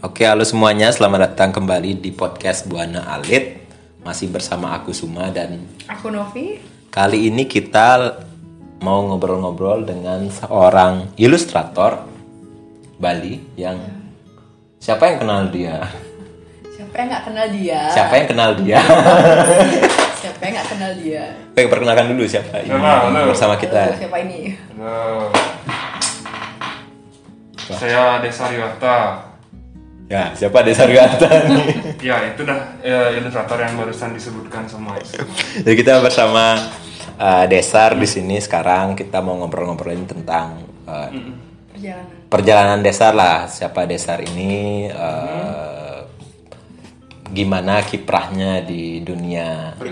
Oke, halo semuanya. Selamat datang kembali di podcast Buana Alit. Masih bersama aku Suma dan Aku Novi. kali ini kita mau ngobrol-ngobrol dengan seorang ilustrator Bali yang siapa yang kenal dia? Siapa yang nggak kenal dia? Siapa yang kenal dia? Siapa yang nggak kenal dia? Oke, perkenalkan dulu siapa ini Halo, halo. bersama Halo, kita. siapa ini? Halo. Saya Desa Riwata. Ya, siapa Desa Riwata nih? Ya, itu dah ya, ilustrator yang barusan disebutkan sama Jadi kita bersama uh, Desar di sini sekarang kita mau ngobrol-ngobrolin tentang uh, Perjalanan. perjalanan Desar lah. Siapa Desar ini? uh, Gimana kiprahnya di dunia uh,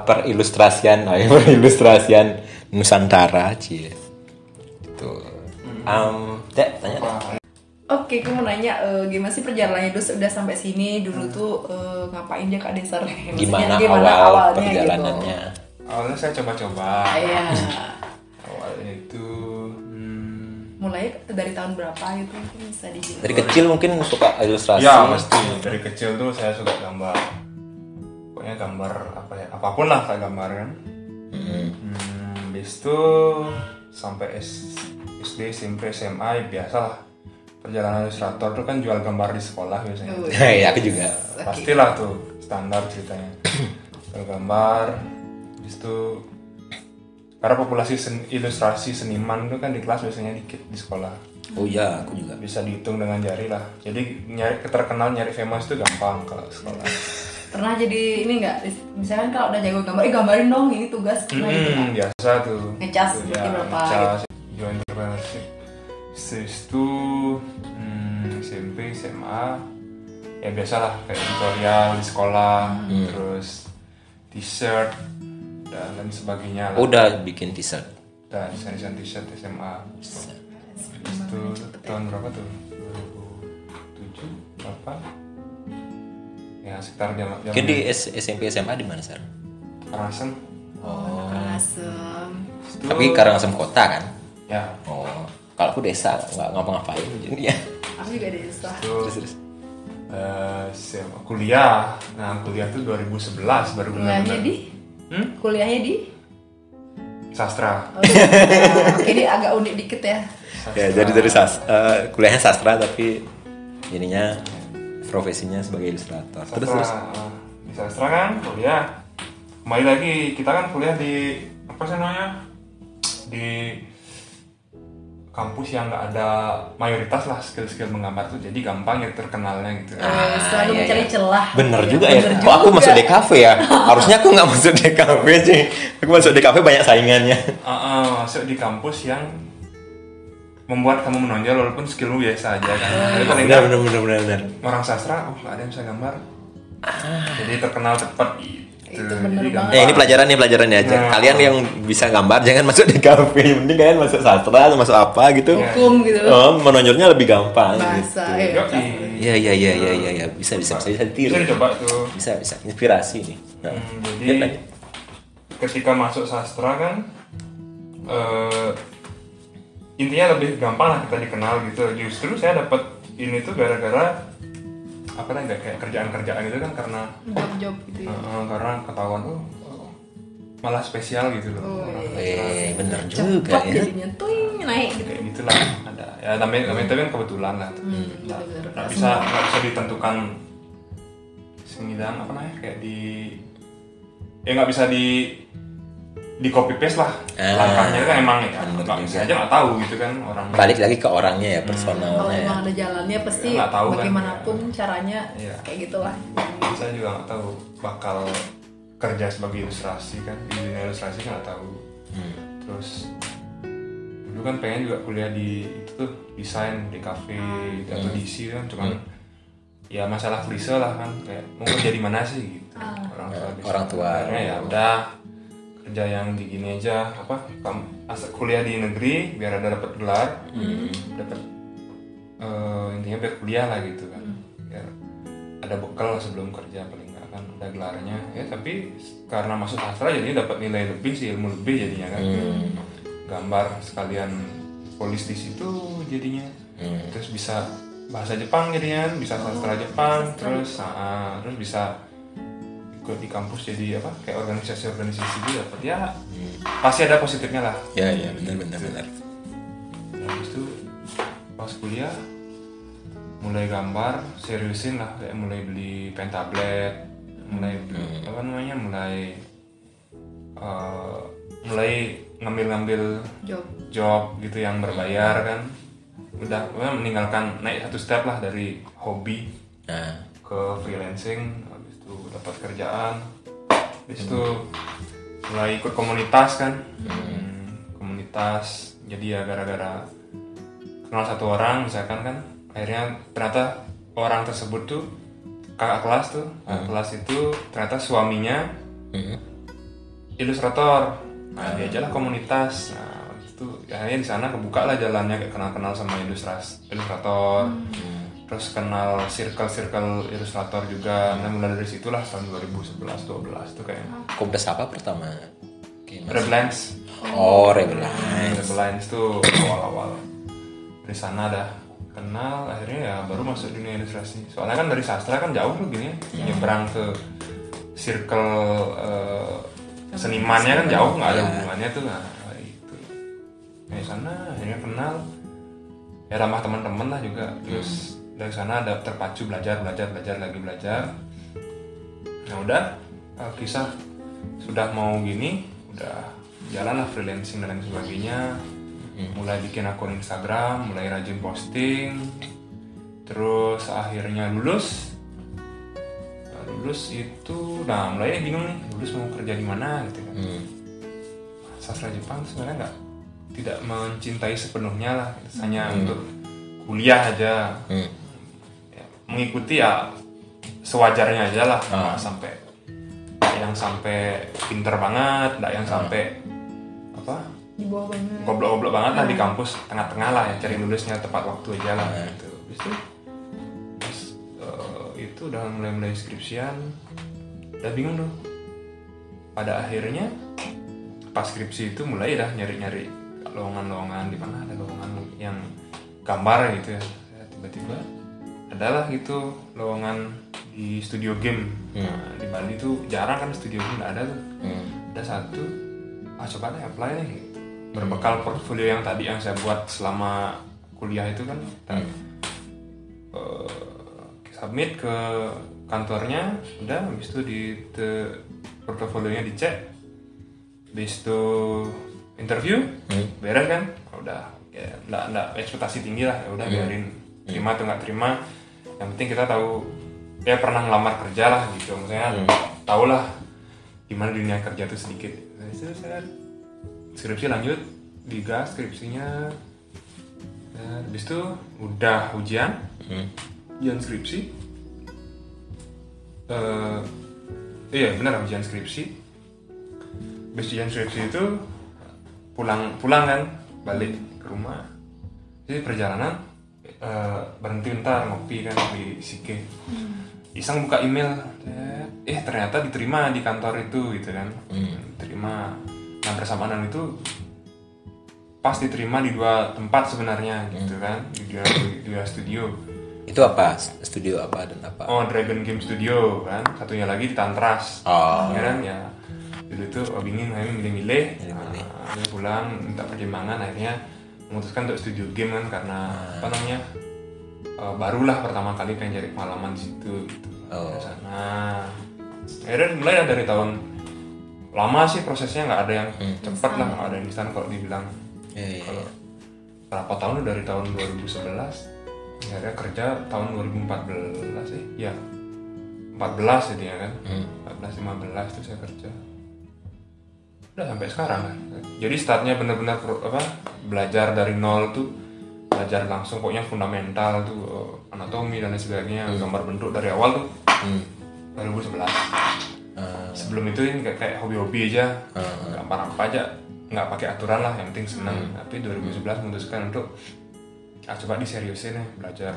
perilustrasian, uh, perilustrasian Nusantara, cie. Itu. Um, Dek, tanya. Dek. Oke, aku mau nanya eh, gimana sih perjalanannya dulu udah sampai sini dulu tuh eh, ngapain dia Kak Desar? Gimana, gimana awal awalnya perjalanannya? Awalnya saya coba-coba. Gitu. Iya. Awalnya itu hmm, Mulai dari tahun berapa gitu mungkin bisa dibilang. Dari kecil mungkin suka ilustrasi. Ya, mesti dari kecil tuh saya suka gambar. Pokoknya gambar apa ya? Apa pun lah saya gambar kan. Mm. Hmm, habis itu sampai S- SD, SMP, SMA ya biasa lah. Perjalanan ilustrator tuh kan jual gambar di sekolah biasanya. Oh, ya, aku juga. pastilah tuh standar ceritanya Jual gambar habis itu karena populasi sen- ilustrasi seniman itu kan di kelas biasanya dikit di sekolah Oh ya, aku juga. bisa dihitung dengan jari lah jadi nyari terkenal nyari famous itu gampang kalau sekolah Pernah jadi ini nggak? Misalkan kalau udah jago gambar, eh gambarin dong ini tugas. Pernah gitu nggak? hmm, biasa tuh Ngecas mungkin berapa ngecas jual entrepreneurship Setelah itu hmm, SMP SMA ya biasalah kayak tutorial di sekolah Hmm. terus t-shirt dan lain sebagainya lah. Udah bikin t-shirt. dan desain desain t-shirt SMA itu tahun berapa tuh 2007 berapa ya sekitar jam jam Mungkin di SMP SMA di mana sar? Karangasem Oh, Karangasem. Itu- Tapi Karangasem kota kan? ya Oh, kalau aku desa nggak ngapa-ngapain jadi ya. Aku juga desa. Terus terus. eh, SMA kuliah nah kuliah tuh 2011 baru Kuliahnya benar-benar di? hmm? Kuliahnya di? sastra Oh, ini agak unik dikit ya. Ya, jadi dari sas eh, kuliahnya sastra tapi ininya profesinya sebagai ilustrator. sastra Terus terus. eh, di sastra kan kuliah kembali lagi kita kan kuliah di apa sih namanya di kampus yang nggak ada mayoritas lah skill-skill menggambar tuh jadi gampang ya terkenalnya gitu Eh, selalu iya, mencari iya. celah. Bener Iya, juga ya. bener Kok aku juga. masuk DKV ya? Harusnya aku nggak masuk DKV sih. Aku masuk DKV banyak saingannya. Ah, ah, masuk di kampus yang membuat kamu menonjol walaupun skillmu biasa aja kan tapi paling Benar benar benar benar. benar. orang sastra oh nggak ada yang bisa gambar jadi terkenal cepat gitu Itu bener Jadi banget. Eh ini pelajaran nih pelajaran aja. Nah. Kalian yang bisa gambar jangan masuk DKV. Yang penting kalian masuk sastra atau masuk apa gitu. Hukum gitu. Oh, menonjolnya lebih gampang Bahasa gitu. ya. Iya iya iya iya iya ya. bisa bisa bisa bisa ditiru. bisa dicoba tuh Bisa bisa inspirasi nih. Nah, Hmm, jadi ketika masuk sastra kan eh, intinya lebih gampang lah kita dikenal gitu justru saya dapat ini tuh gara-gara apa namanya kayak kerjaan-kerjaan itu kan karena Job-job gitu ya. eh, karena ketahuan tuh oh, malah spesial gitu loh Oh, iya. Eh bener juga Cepat ya. jadinya tuing naik gitu. kayak gitulah ada ya namanya namanya itu kan kebetulan lah Hmm, nggak bener-bener. nggak bisa nggak bisa ditentukan semidang apa namanya kayak di ya nggak bisa di di copy paste lah Ah, langkahnya kan emang ya nggak juga. bisa aja nggak tahu gitu kan orang Balik lagi ke orangnya ya Kalau personalnya ya. emang ada jalannya pasti Ya, nggak tahu kan. bagaimanapun caranya Iya. kayak gitulah. saya juga nggak tahu bakal kerja sebagai ilustrasi kan di dunia ilustrasi nggak tahu Hmm. terus dulu kan pengen juga kuliah di itu tuh desain di cafe gitu, atau Hmm. DC kan cuman ya masalah klise lah kan kayak mau kerja di mana sih gitu Ah. orang tua bisa. Orang tua. Akhirnya ya udah kerja yang di gini aja apa kam- asal kuliah di negeri biar ada dapat gelar. Hmm. dapat eh, intinya biar kuliah lah gitu kan. Biar ada bekal sebelum kerja paling nggak kan ada gelarnya. Ya tapi karena masuk sastra jadinya dapat nilai lebih sih ilmu lebih jadinya kan. Hmm. gambar sekalian polis di situ jadinya. Terus bisa bahasa Jepang jadinya bisa sastra Jepang terus ah, terus bisa ikut di kampus jadi apa kayak organisasi-organisasi gitu dapat. Ya pasti ada positifnya lah. Ya ya benar benar benar. Nah, habis itu pas kuliah mulai gambar seriusin lah kayak mulai beli pen tablet mulai beli apa namanya mulai eh, mulai ngambil-ngambil job. job gitu yang berbayar kan. Udah meninggalkan naik satu step lah dari hobi nah. ke freelancing dapat kerjaan. Habis itu mulai ikut komunitas kan. Hmm, komunitas jadi ya gara-gara kenal satu orang misalkan kan akhirnya ternyata orang tersebut tuh kakak kelas tuh kakak kelas itu ternyata suaminya Hmm. ilustrator. Nah diajaklah komunitas. Nah waktu itu akhirnya di sana kebuka lah jalannya kayak kenal-kenal sama ilustras ilustrator terus kenal circle-circle ilustrator juga. Nah mulai dari situlah tahun 2011 12 tuh kayaknya komunitas apa pertama. Reblance oh Rebellion Reblance tuh awal-awal. Dari sana dah kenal akhirnya ya baru masuk dunia ilustrasi. Soalnya kan dari sastra kan jauh tuh gini nyebrang ke circle eh, senimannya kan jauh nggak ada hubungannya tuh nah itu. Dari sana akhirnya kenal. Ya ramah teman-teman lah juga. Terus dari sana ada terpacu belajar belajar belajar lagi belajar. Nah udah eh, kisah sudah mau gini udah jalan lah freelancing dan lain sebagainya. Mulai bikin akun Instagram mulai rajin posting. Terus akhirnya lulus. Nah, lulus itu nah mulai bingung nih lulus mau kerja di mana gitu kan. Hmm. sastra Jepang sebenarnya nggak tidak mencintai sepenuhnya lah. Hanya untuk kuliah aja. Hmm. Mengikuti ya sewajarnya aja lah. Nggak sampai nggak yang sampai pinter banget nggak yang sampai apa di bawah banget. goblok-goblok banget lah di kampus. Tengah-tengah lah ya cari lulusnya tepat waktu aja lah. Gitu. Habis itu terus, eh, itu udah mulai-mulai skripsian. Udah bingung tuh. Pada akhirnya pas skripsi itu mulai dah nyari-nyari lowongan-lowongan di mana ada lowongan yang gambar gitu ya. Tiba-tiba adalah gitu lowongan di studio game. Nah, di Bali tuh jarang kan studio game nggak ada tuh. Hmm. ada satu ah coba deh apply nih. Gitu. berbekal portfolio yang tadi yang saya buat selama kuliah itu kan. Kita, eh, submit ke kantornya udah habis itu di te- portofolionya dicek. Habis itu interview beres kan? Ah, udah ya nggak nggak ekspektasi tinggi lah ya udah biarin terima atau nggak terima yang penting kita tahu ya pernah ngelamar kerja lah gitu maksudnya tahu lah gimana dunia kerja tuh sedikit. Itu saya skripsi lanjut digas skripsinya. Dan habis itu udah ujian Hmm. ujian skripsi. Eh iya benar ujian skripsi. Habis ujian skripsi itu pulang pulang kan balik ke rumah. Jadi perjalanan eh, berhenti bentar ngopi kan di Sike. Iseng buka email. Eh ternyata diterima di kantor itu gitu kan. Diterima nah persamaan itu pas diterima di dua tempat sebenarnya gitu kan. Di dua, di dua studio. Itu apa? Studio apa dan apa? Oh Dragon Game Studio kan. Satunya lagi di Tantras. Oh. ya kan? Ya. Dulu itu oh, bingung akhirnya milih-milih. Nah, pulang minta pertimbangan akhirnya memutuskan untuk studio game kan karena apa namanya eh, barulah pertama kali pengen cari pengalaman di situ gitu. Oh. Dari sana. Akhirnya mulai dari tahun lama sih prosesnya nggak ada yang cepat lah nggak ada yang instan kalau dibilang. Iya, iya, kalau iya. berapa tahun dari tahun 2011 akhirnya kerja tahun 2014 sih. Ya 14 jadi ya kan. 14 15 itu saya kerja udah sampai sekarang. Kan jadi startnya benar-benar apa belajar dari nol tuh belajar langsung pokoknya fundamental tuh eh, anatomi dan lain sebagainya gambar bentuk dari awal tuh. Hmm. 2011 Ah, sebelum itu ini kayak, hobi-hobi aja. Gambar apa aja nggak pakai aturan lah yang penting senang tapi 2011 memutuskan untuk ah, coba diseriusin ya belajar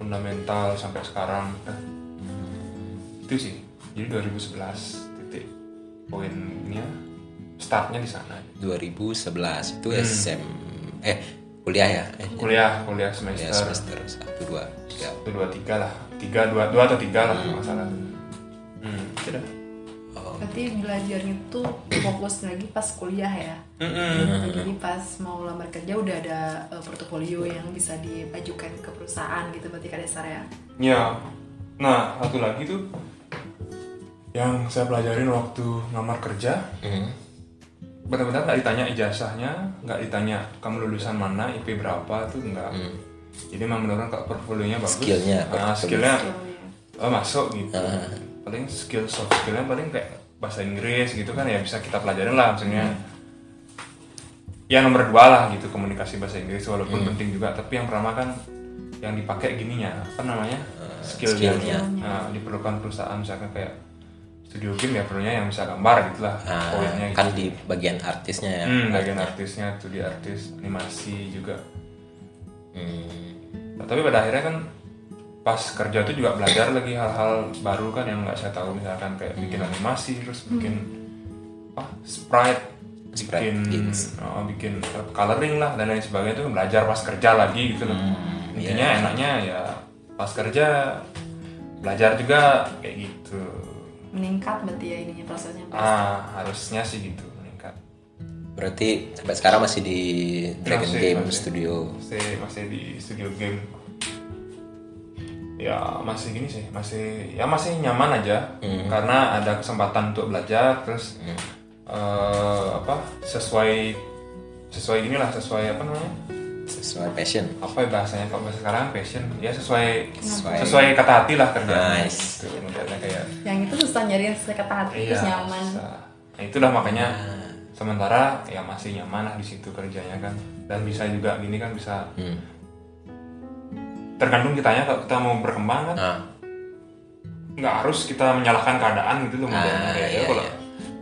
fundamental sampai sekarang. Nah, itu sih. Jadi 2011 titik poinnya startnya di sana 2011 itu Hmm. SM eh kuliah ya eh, kuliah kuliah ya semester semester satu dua tiga satu dua tiga lah tiga dua dua atau tiga lah kalau nggak salah hmm itu dah Berarti belajarnya tuh fokus lagi pas kuliah ya. Mm-mm. Jadi pas mau lamar kerja udah ada eh, portofolio yang bisa diajukan ke perusahaan gitu berarti Kak Desar ya. Ya, nah satu lagi tuh yang saya pelajarin waktu ngamar kerja, Hmm. Benar-benar nggak ditanya ijazahnya, nggak ditanya kamu lulusan mana, IP berapa tuh nggak. Jadi memang benar-benar kalau portfolionya bagus, Skillnya, nah, skillnya Skillnya. oh, masuk gitu. Paling skill soft skillnya paling kayak bahasa Inggris gitu kan ya bisa kita pelajarin lah maksudnya. Ya nomor dua lah gitu komunikasi bahasa Inggris walaupun penting juga tapi yang pertama kan yang dipakai gininya apa namanya skillnya, skillnya. Nah, diperlukan perusahaan misalkan kayak studio game ya perlunya yang bisa gambar gitulah Ah, poinnya gitu. kan di bagian artisnya ya Hmm, bagian artisnya tuh di artis animasi juga. Hmm. Nah, tapi pada akhirnya kan pas kerja tuh juga belajar lagi hal-hal baru kan yang nggak saya tahu misalkan kayak bikin animasi terus bikin apa sprite, Sprite, bikin oh, bikin coloring lah dan lain sebagainya tuh belajar pas kerja lagi gitu loh. Intinya enaknya ya pas kerja belajar juga kayak gitu. Meningkat berarti ya ininya prosesnya. Ah harusnya sih gitu meningkat. berarti sampai sekarang masih di Dragon Masih, Game masih. Studio masih masih di studio game ya masih gini sih masih ya masih nyaman aja karena ada kesempatan untuk belajar terus eh, apa sesuai sesuai gini lah sesuai apa namanya sesuai passion apa ya bahasanya kalau bahasa sekarang passion ya sesuai Sesuai. sesuai, kata hati lah kerja Nice. gitu kayak Yang itu susah nyari yang sesuai kata hati terus nyaman. bisa. Nah, itulah makanya sementara ya masih nyaman lah di situ kerjanya kan dan bisa juga gini kan bisa Hmm. tergantung kitanya kalau kita mau berkembang kan Ah, nggak harus kita menyalahkan keadaan gitu loh modelnya Ah, kayak ya iya, kalau iya.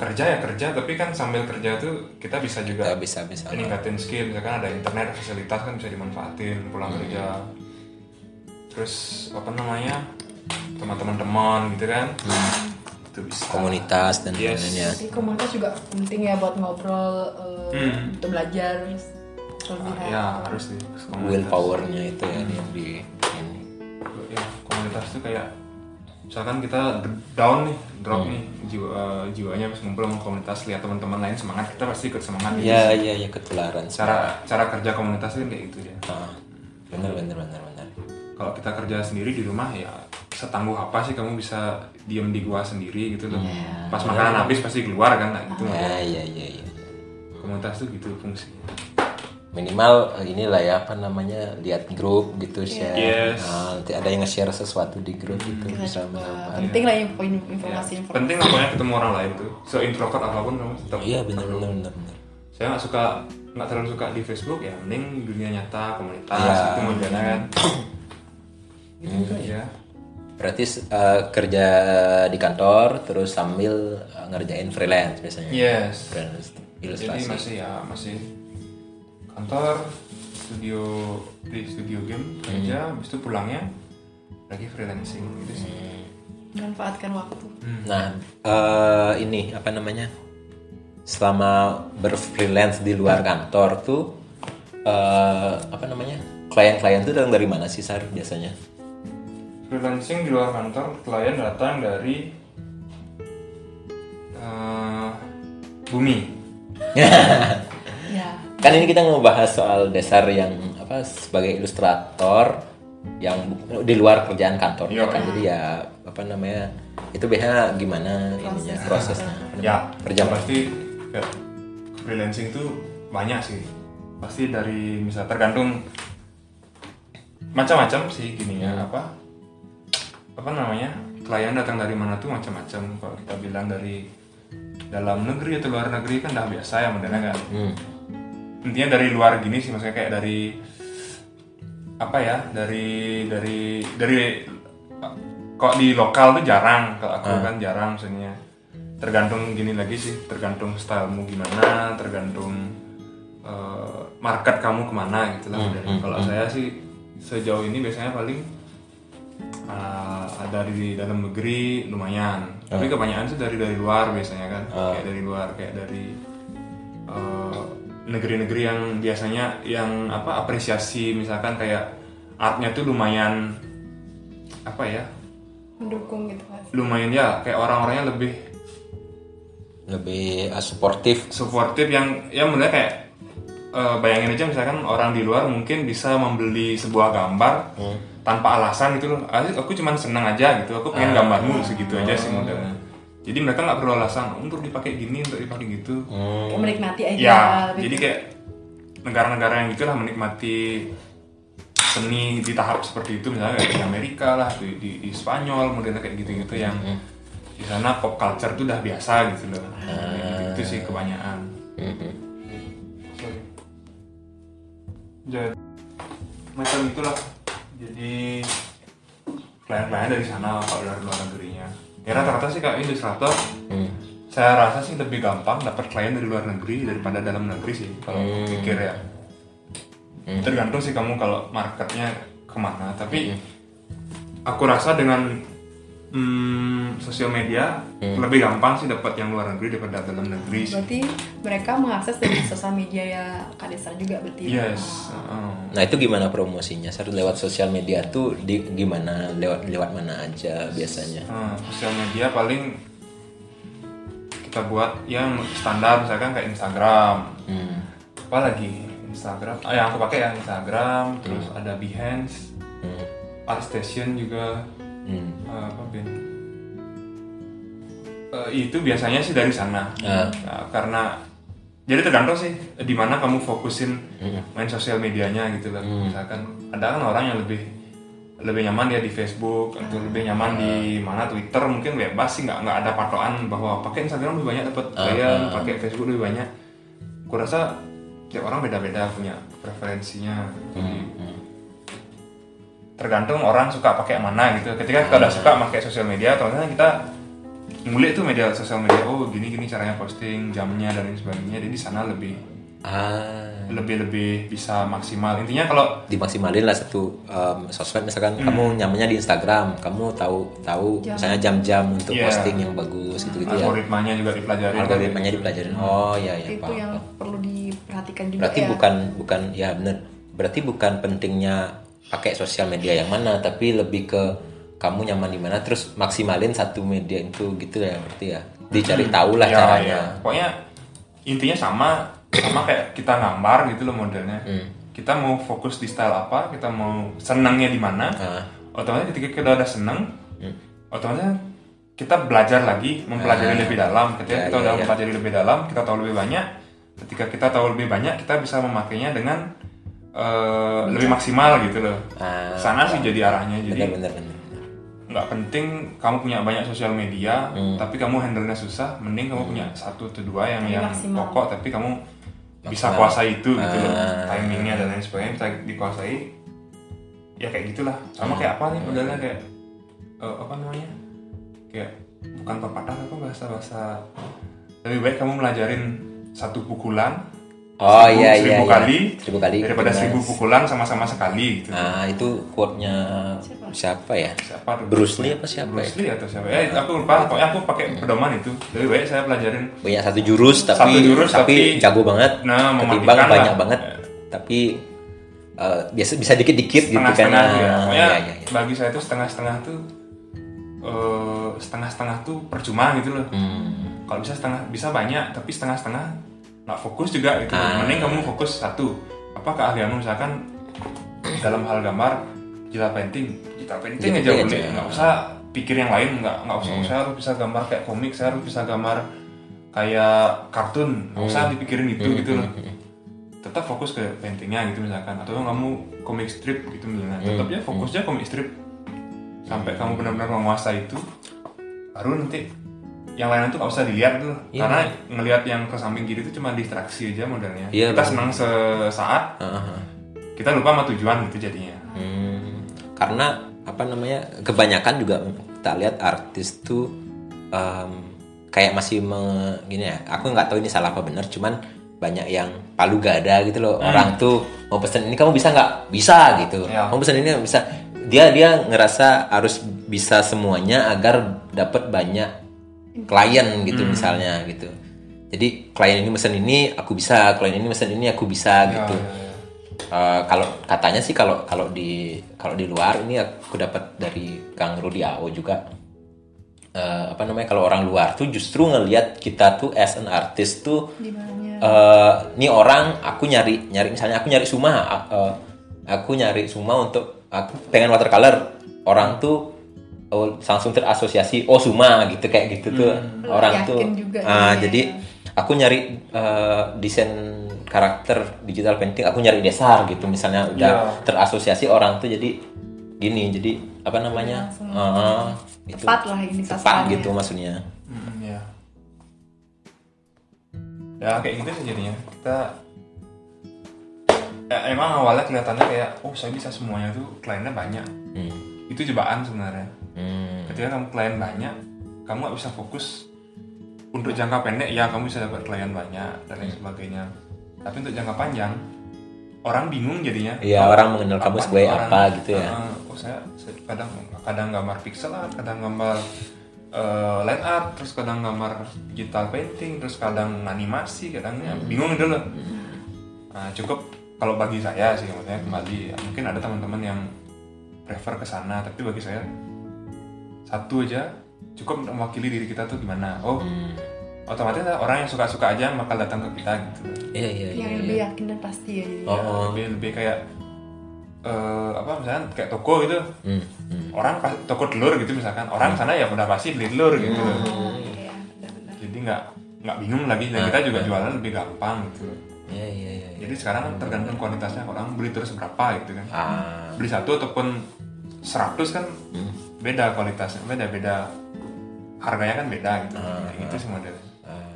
Kerja ya kerja tapi kan sambil kerja tuh kita bisa juga kita bisa bisa. meningkatin skill. Misalkan ada internet fasilitas kan bisa dimanfaatin pulang Hmm. kerja. Terus apa namanya teman-teman teman gitu kan? Itu bisa. Komunitas dan Yes. lain-lainnya. Jadi komunitas juga penting ya buat ngobrol eh, Hmm. untuk belajar. Ah, ya harus sih komunitas. willpowernya itu ya yang di ini. Ya komunitas tuh kayak misalkan kita down nih Hmm. drop nih jiwa eh, jiwanya habis ngumpul sama komunitas lihat teman-teman lain semangat kita pasti ikut semangat ya ya ya ketularan cara cara kerja komunitas itu kayak gitu ya Ah, bener bener bener bener. Kalau kita kerja sendiri di rumah ya setangguh apa sih kamu bisa diem di gua sendiri gitu loh. Pas makanan habis pasti keluar kan nah, gitu ya ya ya ya komunitas tuh gitu fungsinya minimal eh, inilah ya apa namanya lihat grup gitu share. Yes. Nah, nanti ada yang nge-share sesuatu di grup itu Kita bisa coba. menambah penting lah info informasi informasi penting lah pokoknya ketemu orang lain tuh. So introvert apa pun kamu tetap iya bener bener bener. saya nggak suka nggak terlalu suka di Facebook ya mending dunia nyata komunitas Iya. itu modelnya kan. Gitu aja berarti eh, kerja di kantor terus sambil eh, ngerjain freelance biasanya? Yes. Freelance jadi ilustrasi. masih ya masih kantor studio di studio game kerja habis itu pulangnya lagi freelancing gitu sih. Manfaatkan waktu. Nah, eh, ini apa namanya? Selama berfreelance di luar kantor tuh eh, apa namanya? Klien-klien tuh datang dari mana sih Sar biasanya? freelancing di luar kantor klien datang dari eh, bumi. Ya Kan ini kita ngebahas soal dasar yang apa sebagai ilustrator yang di luar kerjaan kantor Iya. kan. Jadi ya apa namanya itu biasanya gimana ininya prosesnya. Ya per jam. pasti ya, freelancing itu banyak sih. Pasti dari misal tergantung macam-macam sih gininya apa apa namanya klien datang dari mana tuh macam-macam. Kalau kita bilang dari dalam negeri atau luar negeri kan udah biasa ya modelnya kan. Hmm. Intinya dari luar gini sih maksudnya kayak dari apa ya dari dari dari kok di lokal tuh jarang kalau aku kan jarang maksudnya. Tergantung gini lagi sih tergantung stylemu gimana tergantung eh, market kamu ke mana gitu lah modelnya. kalau saya sih sejauh ini biasanya paling eh, dari dalam negeri lumayan. Tapi kebanyakan sih dari dari luar biasanya kan. Kayak dari luar kayak dari eh, negeri-negeri yang biasanya yang apa apresiasi misalkan kayak artnya tuh lumayan apa ya? Mendukung gitu mas. Lumayan ya kayak orang-orangnya lebih lebih uh, suportif. Suportif yang ya menurut kayak eh, bayangin aja misalkan orang di luar mungkin bisa membeli sebuah gambar tanpa alasan gitu loh. Ah, aku cuman senang aja gitu aku pengen gambarmu segitu aja sih modelnya jadi mereka nggak perlu alasan untuk dipakai gini untuk dipakai gitu. Kayak menikmati aja ya lebih jadi ke- kayak negara-negara yang gitulah menikmati seni di tahap seperti itu misalnya kayak di Amerika lah di, di, di Spanyol modelnya kayak gitu-gitu yang di sana pop culture tuh udah biasa gitu loh. Kayak gitu, sih kebanyakan. Mhm. jadi macam itulah. Jadi klien-klien dari sana kalau dari luar negerinya ya rata-rata sih kayak ilustrator. Hmm. saya rasa sih lebih gampang dapat klien dari luar negeri daripada dalam negeri sih kalau pikir ya. Tergantung sih kamu kalau marketnya ke mana tapi aku rasa dengan hmm, sosial media lebih gampang sih dapat yang luar negeri daripada dalam negeri sih berarti mereka mengakses dari sosial media ya Kak Desar juga berarti ya? yes heeh. Nah itu gimana promosinya? Sar lewat sosial media tuh di gimana lewat lewat mana aja biasanya? Nah, sosial media paling kita buat yang standar misalkan kayak Instagram Hmm. apa lagi Instagram ah yang aku pakai ya Instagram terus ada Behance Hmm. ArtStation juga Hmm. eh, apa Ben? Eh, itu biasanya sih dari sana. Nah, karena jadi tergantung sih di mana kamu fokusin main sosial medianya gitu lah misalkan ada kan orang yang lebih lebih nyaman dia di Facebook atau lebih nyaman di mana Twitter mungkin bebas sih nggak nggak ada patokan bahwa pakai Instagram lebih banyak dapat klien pakai Facebook lebih banyak. Aku rasa tiap orang beda-beda punya preferensinya. Jadi, tergantung orang suka pakai mana gitu ketika kita udah suka pakai sosial media ternyata kita ngulik tuh media sosial media oh gini gini caranya posting jamnya dan lain sebagainya jadi di sana lebih Ah lebih lebih bisa maksimal intinya kalau dimaksimalin lah satu um, sosmed misalkan kamu nyamannya di Instagram, kamu tahu tahu misalnya jam-jam untuk Iya. posting yang bagus gitu gitu ya. algoritmanya juga dipelajari Algoritmanya dipelajarin. Oh iya iya itu paham. yang perlu diperhatikan juga Berarti ya bukan bukan ya bener. Berarti bukan pentingnya pakai sosial media yang mana, tapi lebih ke kamu nyaman di mana terus maksimalin satu media itu gitu ya berarti ya. Dicari tahu lah Ya, caranya. ya. pokoknya intinya sama sama kayak kita gambar gitu loh modelnya Hmm. kita mau fokus di style apa kita mau senangnya di mana Ah. otomatis ketika kita udah seneng otomatis kita belajar lagi mempelajari lebih dalam ketika Ya, kita ya, udah ya. mempelajari lebih dalam kita tahu lebih banyak ketika kita tahu lebih banyak kita bisa memakainya dengan eh, lebih maksimal gitu loh Ah. sana sih jadi arahnya jadi Bener bener bener. nggak penting kamu punya banyak sosial media Hmm. tapi kamu handle-nya susah mending kamu punya satu atau dua yang Yang yang maksimal. pokok tapi kamu bisa Maksimal. kuasai itu gitu loh Ah. timingnya dan lain sebagainya bisa dikuasai ya kayak gitulah sama kayak apa nih modelnya kayak eh, apa namanya kayak bukan pepatah apa bahasa bahasa lebih baik kamu melajarin satu pukulan Oh seribu- iya iya seribu iya. kali Seribu kali. daripada Mas. seribu pukulan sama-sama sekali gitu Ah itu quote-nya siapa ya? siapa? Bruce Lee apa siapa Bruce ya? Lee atau siapa? Eh, aku lupa. Pokoknya aku pakai pedoman itu. Lebih baik saya pelajarin. Banyak satu jurus tapi Satu jurus, tapi, tapi- jago banget. Nah, ketimbang mematikan banyak lah. banget. Tapi eh, biasa bisa dikit-dikit gitu kan. Tuh ya. Ah, Pokoknya iya, iya, iya. bagi saya itu setengah-setengah tuh eh, setengah-setengah tuh percuma gitu loh. Hmm. Kalau bisa setengah bisa banyak, tapi setengah-setengah nggak fokus juga gitu. Ah. Mending kamu fokus satu. Apa keahlianmu misalkan dalam hal gambar, digital painting, digital painting aja boleh. Nggak usah pikir yang lain, nggak nggak usah. Hmm. Saya harus bisa gambar kayak komik, saya harus bisa gambar kayak kartun, nggak usah Hmm. dipikirin itu gitu loh. Tetap fokus ke paintingnya gitu misalkan, atau kamu komik strip gitu misalnya. Hmm. Tetap ya fokusnya komik strip sampai kamu benar-benar menguasai itu, baru nanti yang lain itu nggak usah dilihat tuh, Iya. karena ngelihat yang ke samping kiri itu cuma distraksi aja modelnya. Iya, kita senang sesaat, ah, ah. kita lupa sama tujuan gitu jadinya. Hmm, karena apa namanya kebanyakan juga kita lihat artis tuh em, kayak masih me- gini ya aku nggak tahu ini salah apa benar cuman banyak yang palu gada gitu loh orang tuh mau pesen ini kamu bisa nggak bisa gitu Ya. kamu pesen ini bisa dia dia ngerasa harus bisa semuanya agar dapat banyak klien gitu misalnya gitu. Jadi klien ini mesen ini aku bisa. Klien ini mesen ini aku bisa Ya, gitu. ya, ya. Eh, kalau katanya sih kalau kalau di kalau di luar ini aku dapat dari Kang Rudi AO juga. Eh, apa namanya kalau orang luar tuh justru ngelihat kita tuh as an artist tuh eh ini orang aku nyari nyari misalnya aku nyari suma eh, aku nyari suma untuk aku pengen watercolor. Orang tuh oh, langsung terasosiasi oh suma gitu kayak gitu tuh orang Yakin tuh juga Ah, ya. jadi aku nyari eh, desain karakter digital painting aku nyari dasar gitu misalnya udah Iya. terasosiasi orang tuh jadi gini jadi apa namanya Ah, itu tepat lah ini tepat gitu maksudnya Hmm, ya. Ya kayak gitu sih jadinya. Kita ya, emang awalnya kelihatannya kayak oh saya bisa semuanya tuh kliennya banyak. Hmm. Itu jebakan sebenarnya. Hmm. Ketika kamu klien banyak, kamu nggak bisa fokus untuk jangka pendek ya kamu bisa dapat klien banyak dan lain sebagainya. Tapi untuk jangka panjang orang bingung jadinya. Iya, orang mengenal kamu sebagai orang- apa gitu ya. "Ah, oh saya, saya kadang kadang gambar pixel art, kadang gambar eh, line art, terus kadang gambar digital painting, terus kadang animasi, kadangnya Hmm. bingung gitu loh. Nah, cukup kalau bagi saya sih maksudnya kembali ya, mungkin ada teman-teman yang prefer ke sana, tapi bagi saya satu aja cukup untuk mewakili diri kita tuh gimana. Oh, Hmm. otomatis orang yang suka-suka aja bakal datang ke kita gitu. Iya iya iya. Yang lebih yakin dan pasti ya. Oh, oh. lebih lebih kayak eh, apa misalnya kayak toko gitu Hmm, hmm. orang pas toko telur gitu misalkan orang sana ya udah pasti beli telur gitu Oh, iya, benar-benar. jadi nggak nggak bingung lagi dan kita juga jualan lebih gampang gitu Iya iya iya. jadi sekarang kan tergantung kualitasnya orang beli terus berapa gitu kan Ah. beli satu ataupun 100 kan beda kualitasnya beda beda harganya kan beda gitu Kayak gitu sih modelnya Ah,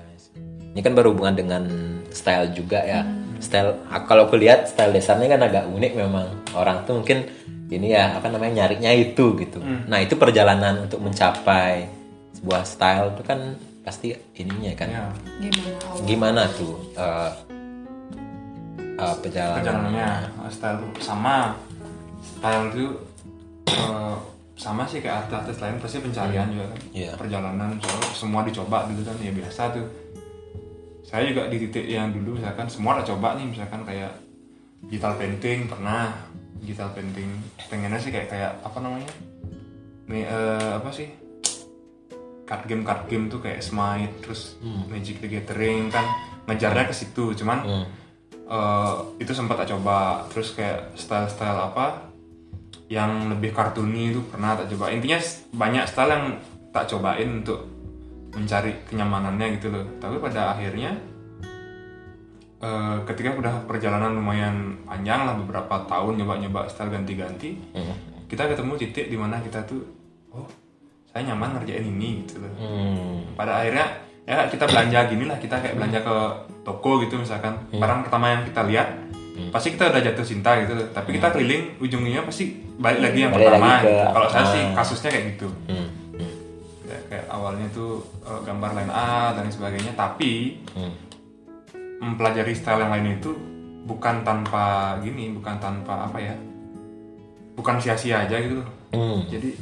Ini kan berhubungan dengan style juga ya. Style ah, kalau aku lihat style dasarnya kan agak unik memang. Orang tuh mungkin ini ya apa namanya nyarinya itu gitu. Nah, itu perjalanan untuk mencapai sebuah style itu kan pasti ininya kan. ya Gimana? Gimana tuh eh, eh, perjalanan? perjalanannya style sama style itu eh, sama sih kayak artis-artis lain pasti pencarian juga kan. Iya. perjalanan soalnya semua dicoba dulu kan ya biasa tuh. Saya juga di titik yang dulu misalkan semua udah coba nih misalkan kayak digital painting pernah digital painting. Pengennya sih kayak kayak apa namanya? Nih eh, apa sih? Card game card game tuh kayak Smite terus Magic the Gathering kan ngejarnya ke situ. Cuman Hmm. eh, itu sempat tak coba. Terus kayak style-style apa yang lebih kartuni itu pernah tak coba. Intinya banyak style yang tak cobain untuk mencari kenyamanannya gitu loh. Tapi pada akhirnya eh, ketika udah perjalanan lumayan panjang lah beberapa tahun nyoba-nyoba style ganti-ganti Hmm. kita ketemu titik di mana kita tuh oh saya nyaman ngerjain ini gitu loh. Hmm. pada akhirnya ya kita belanja gini lah kita kayak belanja ke toko gitu misalkan. Barang pertama yang kita lihat pasti kita udah jatuh cinta gitu tapi kita keliling ujungnya pasti balik lagi yang Balik pertama lagi ke- gitu. kalau saya sih ah. kasusnya kayak gitu Hmm. Hmm. Ya, kayak awalnya tuh eh, gambar line art dan sebagainya tapi Hmm. mempelajari style yang lain itu bukan tanpa gini bukan tanpa apa ya bukan sia-sia aja gitu Hmm. jadi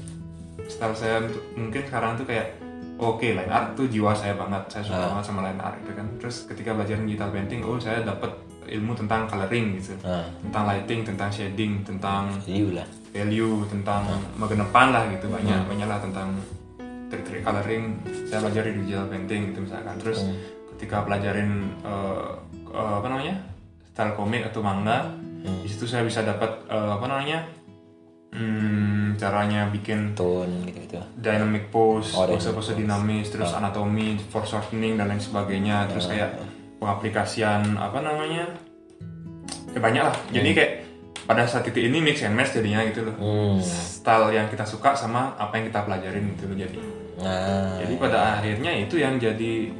style saya mungkin sekarang tuh kayak oke line art tuh jiwa saya banget saya suka Ah. banget sama line art gitu kan terus ketika belajar digital painting oh saya dapat ilmu tentang coloring gitu. Ah. tentang lighting tentang shading tentang Jadi lah. value tentang magenepan lah gitu. Banyak banyak lah tentang trik-trik coloring. Saya belajar di digital painting gitu misalkan. Terus ketika pelajarin eh, eh, apa namanya style komik atau manga di situ saya bisa dapat eh, apa namanya hmm, caranya bikin Tone gitu-gitu. dynamic pose, Oh, pose-pose dinamis, terus anatomi, foreshortening dan lain sebagainya, terus kayak pengaplikasian apa namanya, ya banyak lah. Jadi kayak pada saat titik ini mix and match jadinya gitu loh. Hmm. Style yang kita suka sama apa yang kita pelajarin gitu loh jadi. Nah. Jadi pada akhirnya itu yang jadi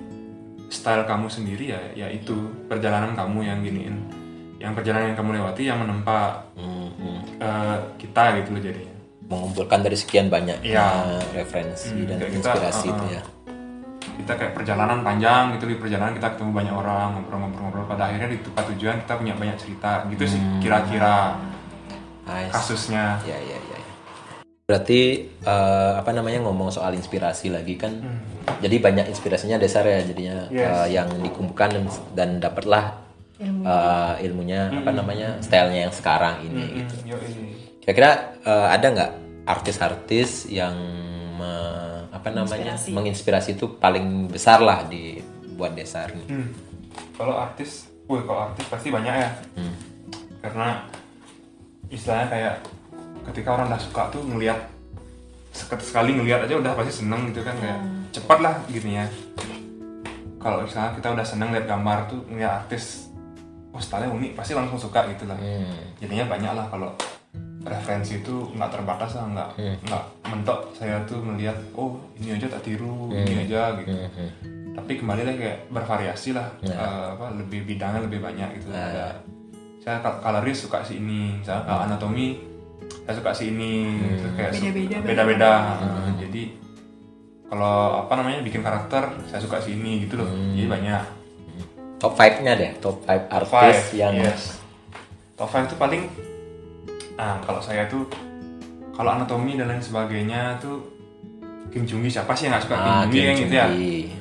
style kamu sendiri ya, yaitu perjalanan kamu yang giniin, yang perjalanan yang kamu lewati yang menempa Hmm, hmm. eh, kita gitu loh jadinya. mengumpulkan dari sekian banyak uh, referensi Hmm, dan kita, inspirasi uh, itu uh. ya. Kita kayak perjalanan panjang gitu di perjalanan kita ketemu banyak orang ngobrol-ngobrol pada akhirnya di tempat tujuan kita punya banyak cerita gitu sih kira-kira Nice. kasusnya Ya ya ya. Berarti eh, apa namanya ngomong soal inspirasi lagi kan. Jadi banyak inspirasinya dasar ya jadinya Yes. eh, yang dikumpulkan dan, dan dapatlah eh, ilmunya apa namanya stylenya yang sekarang ini gitu. Hmm, yoi. Kira-kira eh, ada nggak artis-artis yang me- apa namanya Inspirasi. menginspirasi itu paling besar lah di buat dasar nih. Hmm. Kalau artis, wih kalau artis pasti banyak ya. Hmm. Karena istilahnya kayak ketika orang udah suka tuh ngelihat seket sekali ngelihat aja udah pasti seneng gitu kan kayak cepat lah gitu ya. Kalau misalnya kita udah seneng lihat gambar tuh ngeliat artis, oh stylenya unik pasti langsung suka gitu lah. Hmm. Jadinya banyak lah kalau referensi itu nggak terbatas lah nggak nggak mentok. Saya tuh melihat oh ini aja tak tiru ini aja gitu. Hmm. tapi kembali lagi kayak bervariasi lah Eh, apa lebih bidangnya lebih banyak gitu. Ada saya kal- coloris suka si ini misalnya kalau anatomi saya suka si ini Terus kayak su- Beda-beda, beda-beda. Nah, jadi kalau apa namanya bikin karakter saya suka si ini gitu loh. Jadi banyak. Top 5-nya deh, top 5 top artis five yang yes. top five itu paling nah kalau saya tuh kalau anatomi dan lain sebagainya tuh Kim Jung Gi siapa sih yang nggak suka Kim ah, Jung Gi Kim yang gitu ya.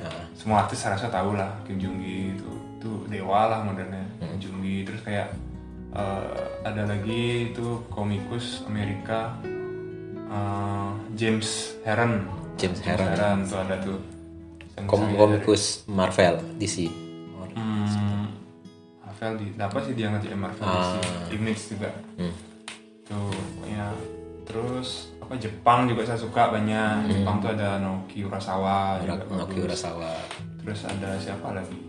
Ah. semua artis saya rasa tahu lah Kim Jung Gi itu itu dewa lah modelnya Kim Jung Gi terus kayak eh, ada lagi itu komikus Amerika eh, James Heron James Heron. tuh ada tuh Kom komikus Marvel DC. Hmm, Marvel di apa sih dia ngerti Marvel Ah. DC Image juga Hmm. Tuh ya terus apa Jepang juga saya suka banyak Jepang tuh ada Naoki Urasawa juga Hmm. Naoki bagus. Urasawa. terus ada siapa lagi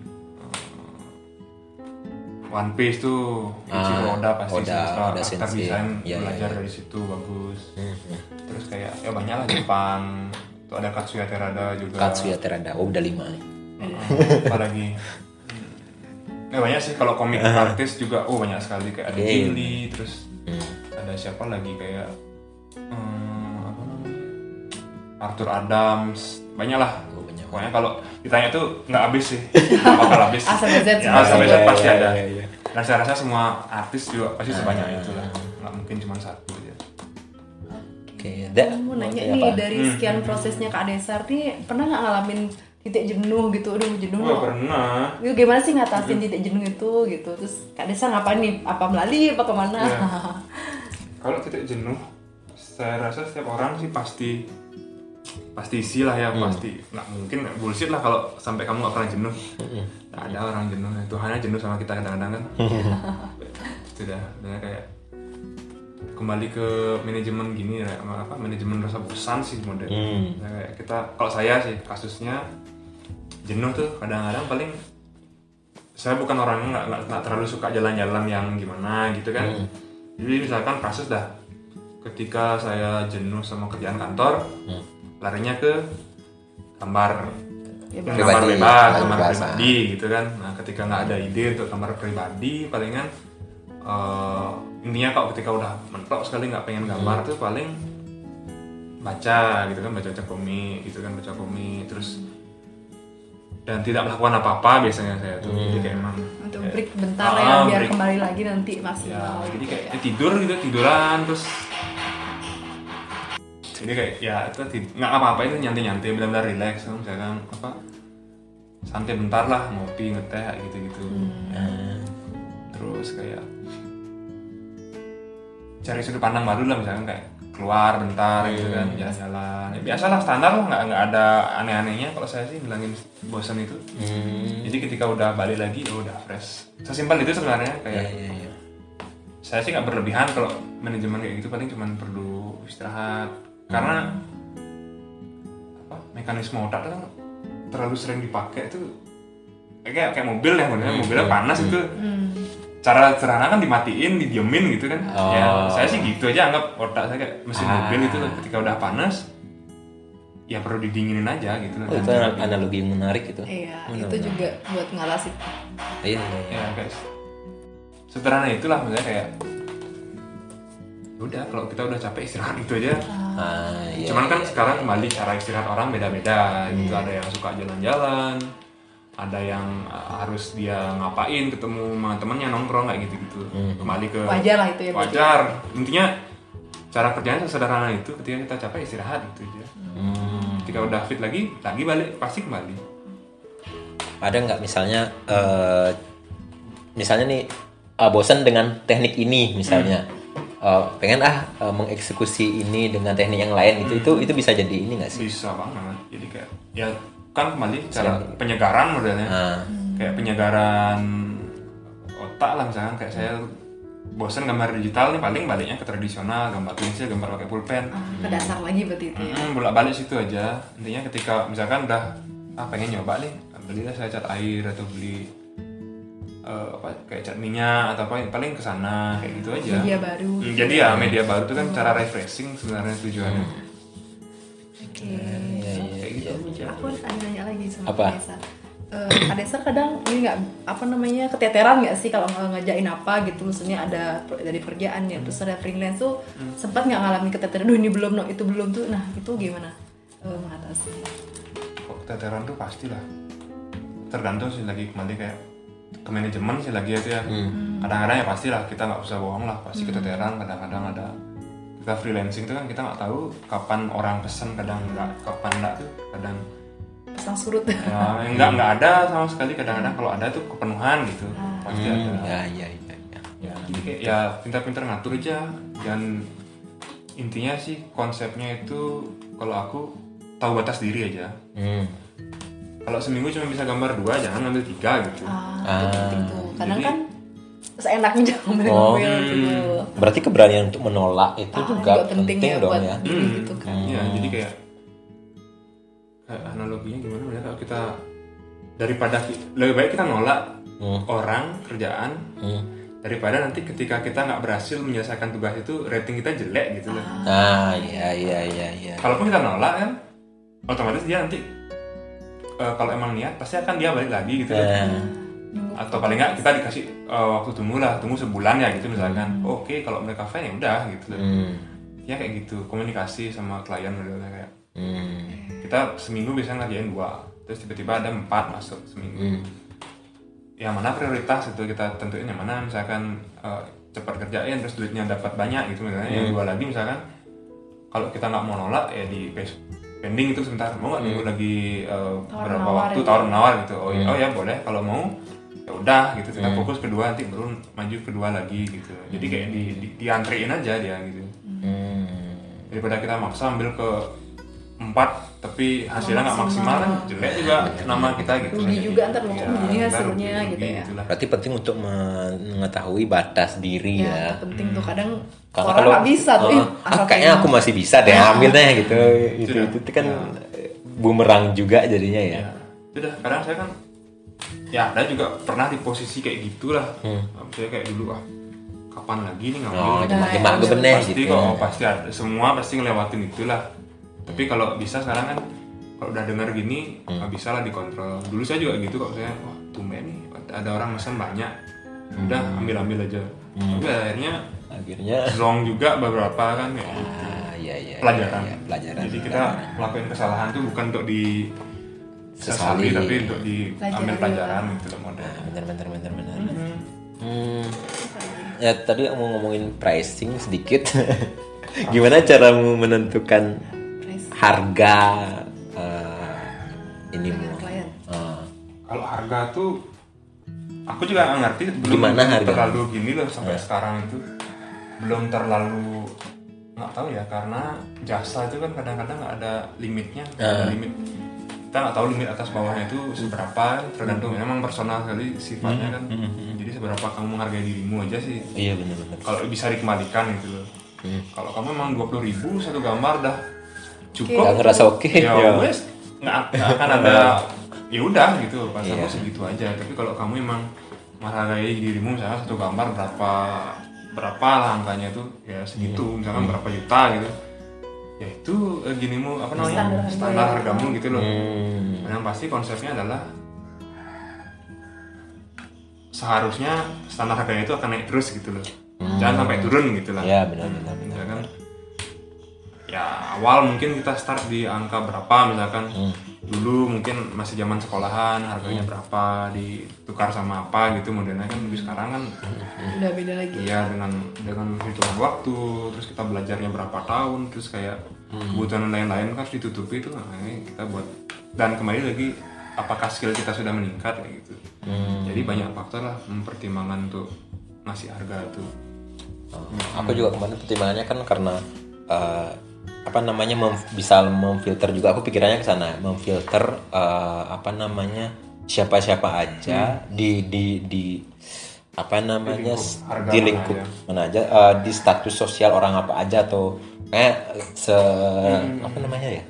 Eh, One Piece tuh Ichiro Ah, Oda pasti Oda, Oda Sensei. desain Iya, belajar iya, dari situ bagus Hmm, hmm. terus kayak ya banyak lah Jepang tuh ada Katsuya Terada juga Katsuya Terada. Oh, udah lima nih. apalagi Hmm. ya banyak sih kalau komik artis juga oh banyak sekali kayak ada Iya. Jim Lee terus Hmm. ada siapa lagi kayak hmm, apa namanya Arthur Adams banyak lah Oh, banyak. pokoknya kalau ditanya tuh nggak habis sih nggak bakal habis A sampai Z ya. A sampai Z Iya, pasti iya, ada iya, iya. dan saya rasa semua artis juga pasti sebanyak Ah. itu lah nggak mungkin cuma satu aja Oke, da- Mau nanya nih apa? dari Hmm. sekian prosesnya Kak Desar nih pernah nggak ngalamin titik jenuh gitu? Aduh jenuh. oh pernah Itu gimana sih ngatasin titik jenuh itu gitu? Terus Kak Desar ngapain nih? Apa melalui apa ke mana? Iya. kalau titik jenuh saya rasa setiap orang sih pasti pasti isi lah ya pasti nggak mungkin bullshit lah kalau sampai kamu nggak pernah jenuh nggak ada orang jenuh Tuhannya jenuh sama kita kadang-kadang kan sudah dan kayak kembali ke manajemen gini ya sama apa manajemen rasa bosan sih model Hmm. Nah, kayak kita kalau saya sih kasusnya jenuh tuh kadang-kadang paling saya bukan orang yang nggak terlalu suka jalan-jalan yang gimana gitu kan Hmm. jadi misalkan kasus dah ketika saya jenuh sama kerjaan kantor Hmm. larinya ke gambar Ya, yang Pribadi, gambar bebas bebas, pribadi gitu kan nah ketika nggak ada ide untuk gambar pribadi palingan eh, intinya kalau ketika udah mentok sekali nggak pengen gambar Hmm. tuh paling baca gitu kan baca baca komik gitu kan baca komik terus dan tidak melakukan apa-apa biasanya saya tuh jadi kayak emang Untuk kayak- break bentar Ah, ya biar break. kembali lagi nanti ya maksimal. jadi gitu kayak ya. ya tidur gitu tiduran terus jadi kayak ya itu nggak apa-apa itu nyantai-nyantai benar-benar relax kan misalkan apa santai bentar lah ngopi ngeteh gitu gitu Ah. terus kayak cari sudut pandang baru lah misalkan kayak keluar bentar gitu kan jalan-jalan. Ya, biasalah standar lah nggak nggak ada aneh-anehnya kalau saya sih bilangin bosan itu. Hmm. jadi ketika udah balik lagi oh udah fresh. Sesimpel itu sebenarnya Iya, kayak iya, iya. saya sih nggak berlebihan kalau manajemen kayak gitu paling cuma perlu istirahat. Karena apa mekanisme otak kan terlalu sering dipakai tuh kayak kayak mobil ya modelnya mobilnya panas itu. Hmm. Cara sederhana kan dimatiin didiemin gitu kan Oh. ya saya sih gitu aja anggap otak saya kayak mesin Ah. mobil itu loh ketika udah panas ya perlu didinginin aja gitu loh Oh, itu Dan- analogi yang menarik itu. Iya, Benar, itu benar. juga buat ngalasin. Iya, iya, iya. ya guys sederhana itulah maksudnya kayak udah kalau kita udah capek istirahat gitu aja Ah, iya. cuman kan sekarang kembali cara istirahat orang beda-beda gitu ada yang suka jalan-jalan ada yang uh, harus dia ngapain ketemu sama temennya nongkrong kayak gitu-gitu. Kembali ke Wajar lah itu ya. berarti. wajar. Intinya cara kerjanya sesederhana itu ketika kita capek istirahat gitu aja. Hmm. ketika udah fit lagi lagi balik pasti kembali. Ada nggak misalnya eh, misalnya nih eh, bosan dengan teknik ini misalnya. Eh, pengen ah eh, mengeksekusi ini dengan teknik yang lain itu itu itu bisa jadi ini nggak sih? Bisa banget. Jadi kayak ya kan kembali cara penyegaran modelnya. Nah kayak penyegaran otak lah misalkan kayak saya bosan gambar digital nih paling baliknya ke tradisional gambar pensil gambar pakai pulpen. Ah, ke dasar lagi berarti itu ya? Hmm, bolak balik situ aja. Intinya ketika misalkan udah ah pengen nyoba nih belilah saya cat air atau beli eh, apa kayak cat minyak atau apa paling ke sana kayak gitu aja. Media baru. Hmm, jadi ya media baru itu kan cara refreshing sebenarnya tujuannya oke. Kayak gitu. Aja aku ada nanya lagi sama Apa? Kak Desa. Eh, Kak Desa kadang ini nggak apa namanya keteteran nggak sih kalau ngerjain apa gitu? Maksudnya ada dari kerjaan ya terus ada freelance tuh sempat nggak ngalamin keteteran? Duh ini belum no itu belum tuh. Nah itu gimana? Eh, mengatasi. Kok keteteran tuh pasti lah. Tergantung sih lagi kembali kayak ke manajemen sih lagi itu ya kadang-kadang ya pasti lah kita nggak usah bohong lah. Pasti keteteran kadang-kadang ada kita freelancing tuh kan kita nggak tahu kapan orang pesen kadang nggak kapan enggak tuh kadang pasang surut. Ya, nggak nggak ada sama sekali kadang-kadang kalau ada tuh kepenuhan gitu. Pasti ada. Ya ya ya, ya. ya jadi kayak ya pintar-pintar ngatur aja. Dan intinya sih konsepnya itu kalau aku tahu batas diri aja. Hmm. kalau seminggu cuma bisa gambar dua jangan ngambil tiga gitu. Ah, itu penting tuh kadang Jadi- kan seenaknya jangan ngambil Oh, ngambil gitu. Berarti keberanian untuk menolak itu Ah, juga penting, ya dong buat ya. Hmm. gitu kan ya jadi kayak analoginya gimana ya kalau kita daripada lebih baik kita nolak Hmm. orang kerjaan Hmm. daripada nanti ketika kita nggak berhasil menyelesaikan tugas itu rating kita jelek gitu loh. Nah ya ya ya ya kalaupun kita nolak kan otomatis dia nanti eh, kalau emang niat pasti akan dia balik lagi gitu loh. Atau paling nggak kita dikasih eh, waktu tunggu lah tunggu sebulan ya gitu misalkan. Oh, oke kalau mereka fine ya udah gitu. Hmm. ya kayak gitu komunikasi sama klien modelnya kayak. Hmm. kita seminggu bisa ngerjain dua terus tiba-tiba ada empat masuk seminggu. Hmm. yang mana prioritas itu kita tentuin yang mana misalkan eh, cepat kerjain terus duitnya dapat banyak gitu misalnya. Yang dua lagi misalkan kalau kita nggak mau nolak ya di pending itu sebentar. Mau nggak nunggu lagi Tawar berapa waktu gitu. tawar menawar gitu. Oh, oh ya boleh. Kalau mau ya udah gitu kita fokus kedua nanti baru maju kedua lagi gitu. Jadi kayak di, di diantriin aja dia gitu. Hmm. daripada kita maksa ambil ke empat tapi hasilnya nggak maksimal. kan jelek juga nama kita gitu. Rugi juga ntar loh, Iya, kok begini ntar hasilnya rugi, gitu ya. gitulah. berarti penting untuk mengetahui batas diri ya, ya, penting tuh kadang Karena orang kalau nggak bisa tuh oh, ah, kayaknya aku masih bisa deh ambilnya gitu. Itu Sudah. itu, kan bumerang juga jadinya ya. Ya sudah kadang saya kan ya ada juga pernah di posisi kayak gitulah. Misalnya kayak dulu ah kapan lagi nih ngambil? Oh gitu. cuma ya, cuma ambil. bener pasti gitu kok pasti ada semua pasti ngelewatin itulah. Tapi kalau bisa sekarang kan kalau udah dengar gini nggak bisa lah dikontrol. Dulu saya juga gitu kok saya wah tumben nih ada orang pesan banyak. Udah ambil ambil aja tapi akhirnya akhirnya zong juga beberapa kan kayak gitu. ah iya iya pelajaran. iya, pelajaran. Jadi kita melakukan kesalahan tuh bukan untuk di Sesali. sesali tapi untuk diambil pelajaran gitu loh model. bener bener bener bener Hmm. ya tadi mau ngomongin pricing sedikit gimana caramu menentukan harga eh, ini klien. Kalau harga tuh aku juga nggak ngerti belum Gimana harga? terlalu gini loh sampai sekarang itu belum terlalu nggak tahu ya karena jasa itu kan kadang-kadang nggak ada limitnya ada limit kita nggak tahu limit atas bawahnya itu seberapa tergantung. Memang personal sekali sifatnya kan. jadi seberapa kamu menghargai dirimu aja sih. Iya bener kalau bisa dikembalikan gitu loh. Kalau kamu emang dua puluh ribu satu gambar dah cukup. Nggak ngerasa oke, ya ya. wes nggak akan ada ya udah gitu. Pasamu Iya. segitu aja. Tapi kalau kamu emang menghargai dirimu misalnya satu gambar berapa berapa lah angkanya tuh? Ya segitu misalkan berapa juta gitu ya itu eh, ginimu apa namanya? Standar standar, harga. hargamu gitu loh. Hmm. yang pasti konsepnya adalah seharusnya standar harganya itu akan naik terus gitu loh. Jangan sampai turun gitu lah. Ya benar benar benar. misalkan ya awal mungkin kita start di angka berapa misalkan. Hmm. Dulu mungkin masih zaman sekolahan harganya berapa ditukar sama apa gitu modelnya kan lebih sekarang kan udah beda lagi. Iya dengan dengan hitungan waktu terus kita belajarnya berapa tahun terus kayak kebutuhan lain-lain kan harus ditutupi itu nah, ini kita buat dan kembali lagi apakah skill kita sudah meningkat kayak gitu. Jadi banyak faktor lah mempertimbangkan untuk ngasih harga tuh. Aku juga kemarin pertimbangannya kan karena eh, apa namanya mem- bisa memfilter juga. Aku pikirannya ke sana, memfilter eh, apa namanya siapa-siapa aja di di di apa namanya di lingkup mana aja eh, di status sosial orang apa aja atau kayak se apa namanya ya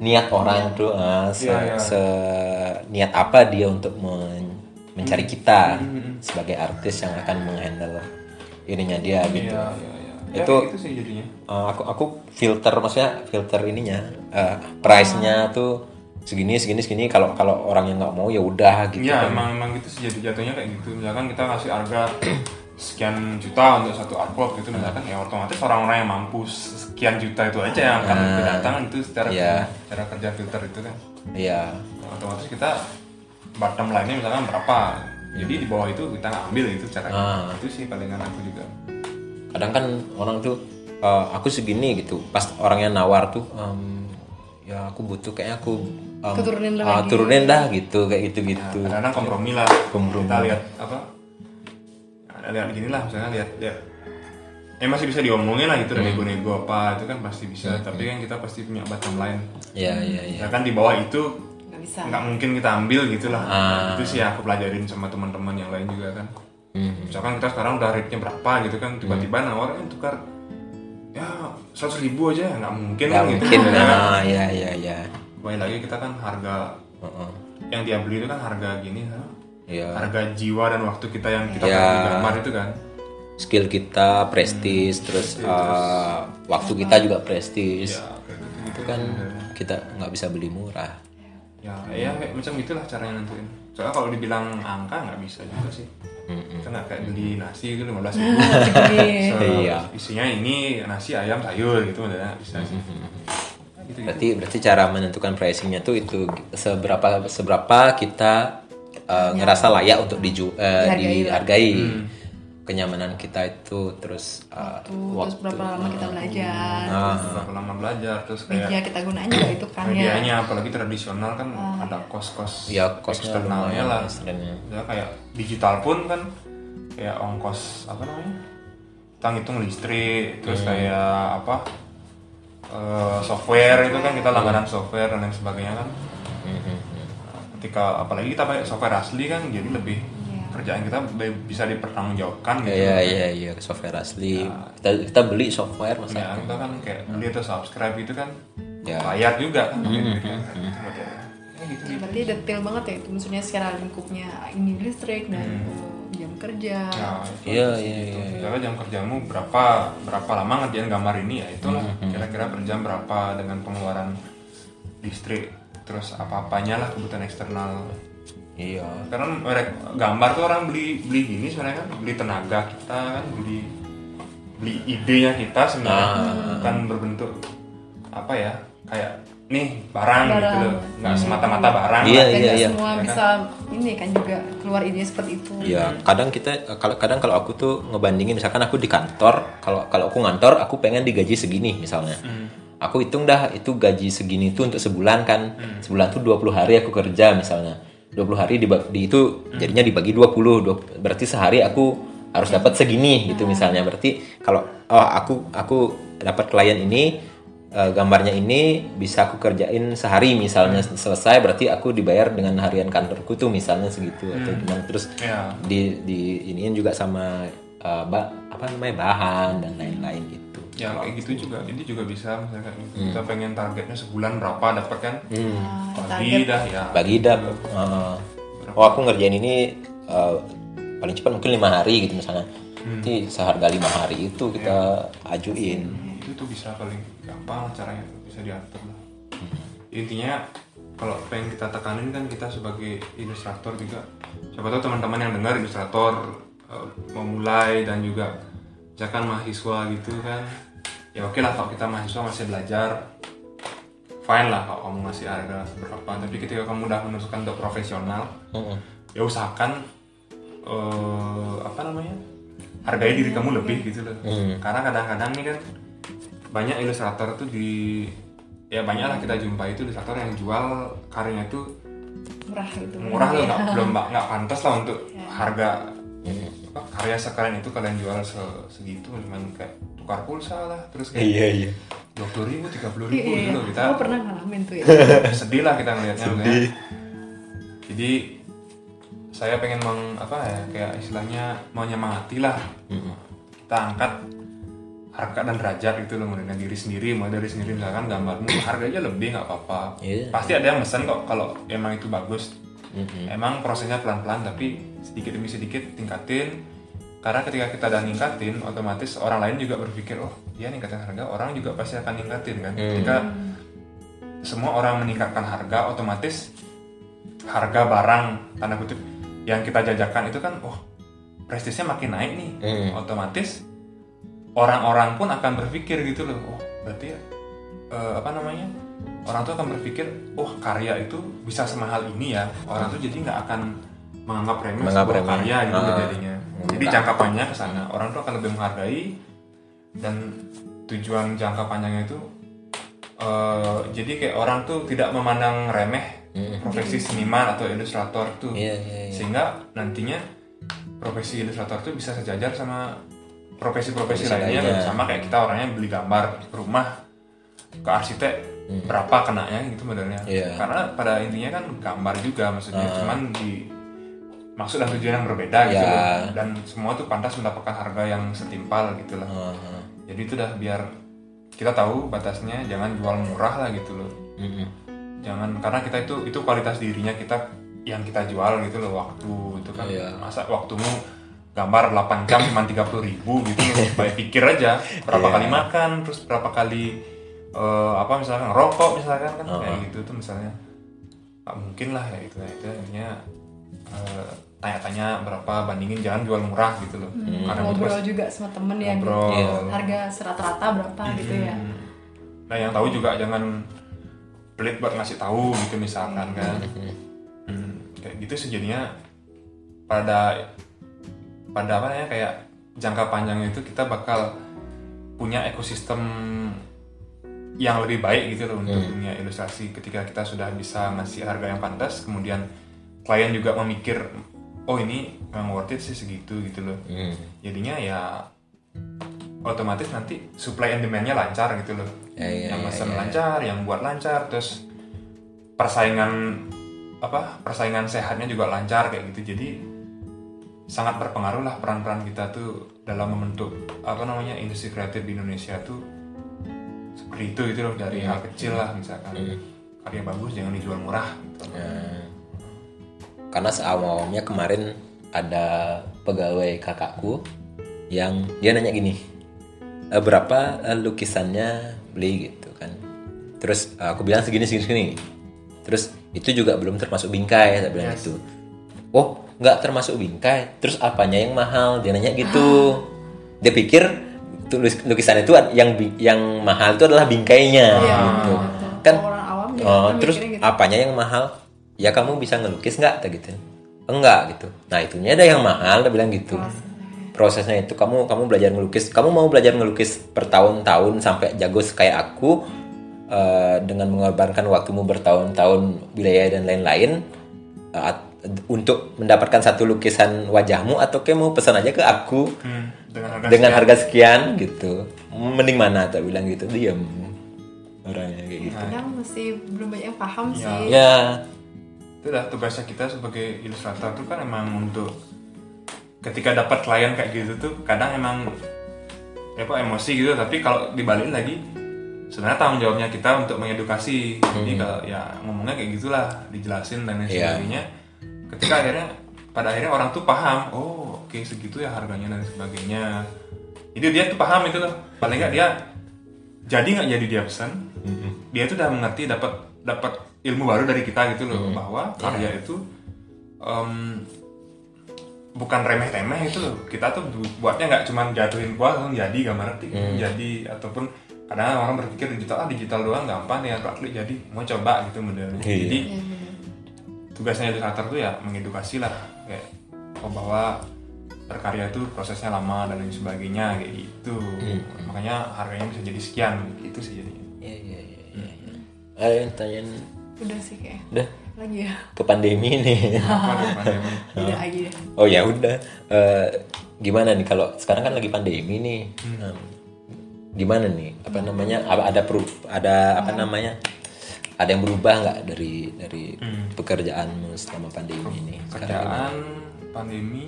niat orang tuh eh, se, Iya, iya. se- niat apa dia untuk men- mencari kita sebagai artis yang akan menghandle ininya dia gitu. iya iya iya Ya, Itu- gitu sih jadinya. Uh, aku aku filter maksudnya filter ininya uh, price-nya tuh segini segini segini. Kalau kalau orang yang nggak mau ya udah gitu Iya kan. emang emang gitu sih jadi jatuhnya kayak gitu. Misalkan kita ngasih harga sekian juta untuk satu artwork gitu misalkan ya otomatis orang-orang yang mampu sekian juta itu aja yang akan kedatangan itu secara Iya. cara kerja filter itu kan. Iya. Nah, otomatis kita bottom line-nya misalkan berapa. Jadi di bawah itu kita nggak ambil itu caranya Ah. itu sih palingan aku juga Kadang kan orang tuh uh, aku segini gitu. Pas orangnya nawar tuh um, ya aku butuh kayaknya aku um, Keturunin uh, lagi. turunin dah gitu kayak gitu-gitu. kadang-kadang kompromi lah Kompromi. kita lihat apa ya, lihat gini lah misalnya lihat lihat eh masih bisa diomongin lah gitu Hmm. dan nego-nego apa itu kan pasti bisa tapi kan kita pasti punya bottom line Iya iya iya. ya kan di bawah itu nggak bisa nggak mungkin kita ambil gitu lah Ah. itu sih aku pelajarin sama teman-teman yang lain juga kan Hmm. misalkan kita sekarang udah rate-nya berapa gitu kan tiba-tiba nawarin tukar ya seratus ribu aja nggak mungkin Nggak kan gitu mungkin. Ya kan? Nah, iya iya iya. Kembali lagi kita kan harga Heeh. yang dia beli itu kan harga gini kan Iya. harga jiwa dan waktu kita yang kita Iya. pakai di gambar itu kan skill kita prestis terus uh, waktu kita juga prestis ya itu kan kita nggak bisa beli murah ya ya kayak macam itulah caranya nentuin soalnya kalau dibilang angka nggak bisa juga sih nggak kayak beli nasi itu lima belas ribu. So, Iya. isinya ini nasi ayam sayur gitu modelnya bisa sih. Gitu berarti berarti cara menentukan pricingnya tuh itu seberapa seberapa kita uh, ngerasa layak untuk diju, uh, Dihargai dihargai kenyamanan kita itu terus uh, Tuh, terus berapa lama kita belajar? Ah. berapa lama belajar terus kayak media kita gunain juga itu kan ya. medianya apalagi tradisional kan ada kos-kos ya kosnya eksternalnya lah. ya kayak digital pun kan kayak ongkos apa namanya? Kita ngitung listrik terus kayak apa eh, software itu kan kita langganan software dan lain sebagainya kan. Nah, ketika apalagi kita pakai software asli kan jadi lebih kerjaan kita bisa dipertanggungjawabkan gitu Iya iya iya software asli. Kita kita beli software masa ya kita kan kayak beli atau subscribe itu kan Ya. bayar juga kan. Gitu. Kan. Ya, gitu Ya, berarti detail banget ya itu maksudnya secara lingkupnya ini listrik dan uh, jam kerja Ya, Iya, iya, iya, Misalnya jam kerjamu berapa berapa lama ngerjain gambar ini ya itulah. Hmm, kira-kira per jam berapa dengan pengeluaran listrik terus apa-apanya lah kebutuhan eksternal. Iya Karena mereka gambar tuh orang beli beli gini sebenarnya kan beli tenaga kita kan beli beli idenya kita sebenarnya Ah. bukan berbentuk apa ya kayak nih barang, gitu Barang. loh nggak semata-mata barang Iya, lah. iya, iya. semua bisa ini kan juga keluar ide seperti itu Ya, kadang kita kalau kadang kalau aku tuh ngebandingin misalkan aku di kantor, kalau kalau aku ngantor aku pengen digaji segini misalnya. Aku hitung dah itu gaji segini tuh untuk sebulan kan. Sebulan tuh 20 hari aku kerja misalnya. 20 hari dibagi di itu jadinya dibagi 20, dua- berarti sehari aku harus dapat segini gitu misalnya. Berarti kalau oh aku aku dapat klien ini eh, gambarnya ini bisa aku kerjain sehari misalnya selesai berarti aku dibayar dengan harian kantorku tuh misalnya segitu atau gimana terus Ya. di di iniin juga sama ba- apa namanya bahan dan lain-lain gitu. Ya kayak gitu juga. ini juga bisa misalkan gitu. Hmm. kita pengen targetnya sebulan berapa dapat kan? Ah, bagi dah ya. Bagi dah eh, oh aku ngerjain ini eh, paling cepat mungkin lima hari gitu misalnya. Nanti seharga lima hari itu kita ajuin. itu tuh bisa paling gampang lah caranya bisa diatur lah. Intinya kalau pengen kita tekanin kan kita sebagai ilustrator juga. Siapa tahu teman-teman yang dengar ilustrator eh, memulai dan juga misalkan mahasiswa gitu kan ya oke lah kalau kita mahasiswa masih belajar fine lah kalau kamu ngasih harga berapa tapi ketika kamu udah menentukan untuk profesional Mm-mm. ya usahakan eh, apa namanya hargai diri kamu lebih gitu loh Hmm. karena kadang-kadang nih kan banyak ilustrator tuh di ya banyak lah kita jumpai itu ilustrator yang jual karyanya itu murah gitu murah loh Iya. nggak belum nggak nggak pantas lah untuk Ya. harga apa, karya sekalian itu kalian jual se- segitu cuman kayak tukar pulsa lah terus kayak iya iya dua puluh ribu tiga puluh Iya, ribu iya. gitu loh kita pernah ngalamin tuh ya. sedih lah kita ngelihatnya Sedih. jadi saya pengen meng apa ya kayak istilahnya menyemangati lah Mm-mm. kita angkat harga dan derajat gitu loh dengan diri sendiri mulai dari sendiri misalkan gambarmu harga aja lebih nggak apa-apa Iya. pasti ada yang mesen kok kalau emang itu bagus Mm-mm. emang prosesnya pelan-pelan tapi sedikit demi sedikit tingkatin karena ketika kita udah ningkatin otomatis orang lain juga berpikir oh dia ningkatin harga orang juga pasti akan ningkatin kan Hmm. ketika semua orang meningkatkan harga otomatis harga barang tanda kutip yang kita jajakan itu kan oh prestisnya makin naik nih Hmm. otomatis orang-orang pun akan berpikir gitu loh oh berarti eh, apa namanya orang tuh akan berpikir oh karya itu bisa semahal ini ya orang tuh jadi nggak akan menganggap remeh Menganggap sebuah remeh. karya gitu Ah. jadinya jadi Enggak. jangka panjang ke sana orang tuh akan lebih menghargai dan tujuan jangka panjangnya itu eh, jadi kayak orang tuh tidak memandang remeh Mm. profesi seniman atau ilustrator tuh Iya, iya, iya. sehingga nantinya profesi ilustrator tuh bisa sejajar sama profesi-profesi Profesi lainnya lainnya. sama kayak kita orangnya beli gambar rumah ke arsitek berapa kenanya gitu modelnya Hmm. Iya. karena pada intinya kan gambar juga maksudnya Ah. cuman di maksud dan tujuan yang berbeda gitu Ya. loh. dan semua tuh pantas mendapatkan harga yang setimpal gitu lah Ah, ah. jadi itu udah biar kita tahu batasnya jangan jual murah lah gitu loh Mm-mm. jangan karena kita itu itu kualitas dirinya kita yang kita jual gitu loh waktu itu kan Iya. masa waktumu gambar 8 jam cuma 30 ribu gitu supaya pikir aja berapa Iya. kali makan terus berapa kali eh, apa misalkan rokok misalkan kan Uh-huh. kayak gitu tuh misalnya nggak mungkin lah ya itu itu intinya eh, tanya-tanya berapa bandingin jangan jual murah gitu loh. Karena itu ngobrol pasti juga sama temen ya ngobrol. Iya. harga serata-rata berapa gitu ya. Hmm. Nah yang tahu juga jangan pelit buat ngasih tahu gitu misalkan kan. Hmm, kayak gitu sih jadinya pada pada apa namanya kayak jangka panjang itu kita bakal punya ekosistem yang lebih baik gitu loh untuk dunia ilustrasi. Ketika kita sudah bisa ngasih harga yang pantas kemudian klien juga memikir oh ini memang worth it sih segitu gitu loh Mm. jadinya ya otomatis nanti supply and demand-nya lancar gitu loh. Ya, ya, yang ya, mesen ya. lancar, yang buat lancar, terus persaingan apa? Persaingan sehatnya juga lancar kayak gitu. Jadi sangat berpengaruh lah peran-peran kita tuh dalam membentuk apa namanya industri kreatif di Indonesia tuh seperti itu gitu loh dari hal kecil lah misalkan karya bagus jangan dijual murah gitu. Nah, karena seawal-awalnya kemarin ada pegawai kakakku yang dia nanya gini "E, berapa eh, lukisannya beli? Gitu kan. Terus eh, aku bilang segini segini segini. Terus itu juga belum termasuk bingkai saya bilang Yes. gitu. Oh nggak termasuk bingkai? Terus apanya yang mahal? Dia nanya gitu. Dia pikir tulis lukisan itu yang yang mahal itu adalah bingkainya Iya, gitu. Kan orang awam Oh, kan terus gitu. apanya yang mahal? Ya kamu bisa ngelukis nggak? Gitu. Enggak gitu. Nah itunya ada yang mahal, dia bilang gitu. Prosesnya itu kamu kamu belajar ngelukis. Kamu mau belajar ngelukis bertahun-tahun sampai jago kayak aku eh, dengan mengorbankan waktumu bertahun-tahun biaya dan lain-lain at- untuk mendapatkan satu lukisan wajahmu atau kamu pesan aja ke aku Hmm, dengan harga dengan sekian. harga sekian gitu. Mending mana? Tak bilang gitu. Diam orangnya kayak gitu. kadang masih belum banyak yang paham Iya. sih Ya, itu dah tugasnya kita sebagai ilustrator tuh kan emang untuk ketika dapat klien kayak gitu tuh kadang emang ya kok emosi gitu tapi kalau dibalik lagi sebenarnya tanggung jawabnya kita untuk mengedukasi. Jadi kalau ya ngomongnya kayak gitulah dijelasin dan lain Hmm. Iya. sebagainya. Ketika akhirnya pada akhirnya orang tuh paham oh oke segitu ya harganya dan sebagainya. Jadi dia tuh paham itu loh paling nggak dia jadi nggak jadi dia pesan. Dia tuh udah mengerti dapat dapat ilmu baru dari kita gitu loh bahwa karya itu em, bukan remeh-temeh itu loh. Kita tuh bu- buatnya nggak cuman jatuhin kuah langsung jadi gambar jadi ataupun kadang orang berpikir digital ah digital doang gampang ya klik klik jadi mau coba gitu modelnya Iya. jadi Iya, bener. tugasnya ilustrator tuh ya mengedukasi lah. Kayak oh bahwa berkarya itu prosesnya lama dan lain sebagainya kayak gitu. Makanya harganya bisa jadi sekian gitu sih jadinya. Iya iya iya. iya. Ada yang tanyain udah sih kayak udah lagi ya ke pandemi nih. pandemi udah aja deh Oh ya udah. Eh, gimana nih kalau sekarang kan lagi pandemi nih. Em, gimana nih? Apa namanya? Ada peru ada apa namanya? Ada yang berubah nggak dari dari pekerjaanmu selama pandemi ini? Sekarang kerjaan pandemi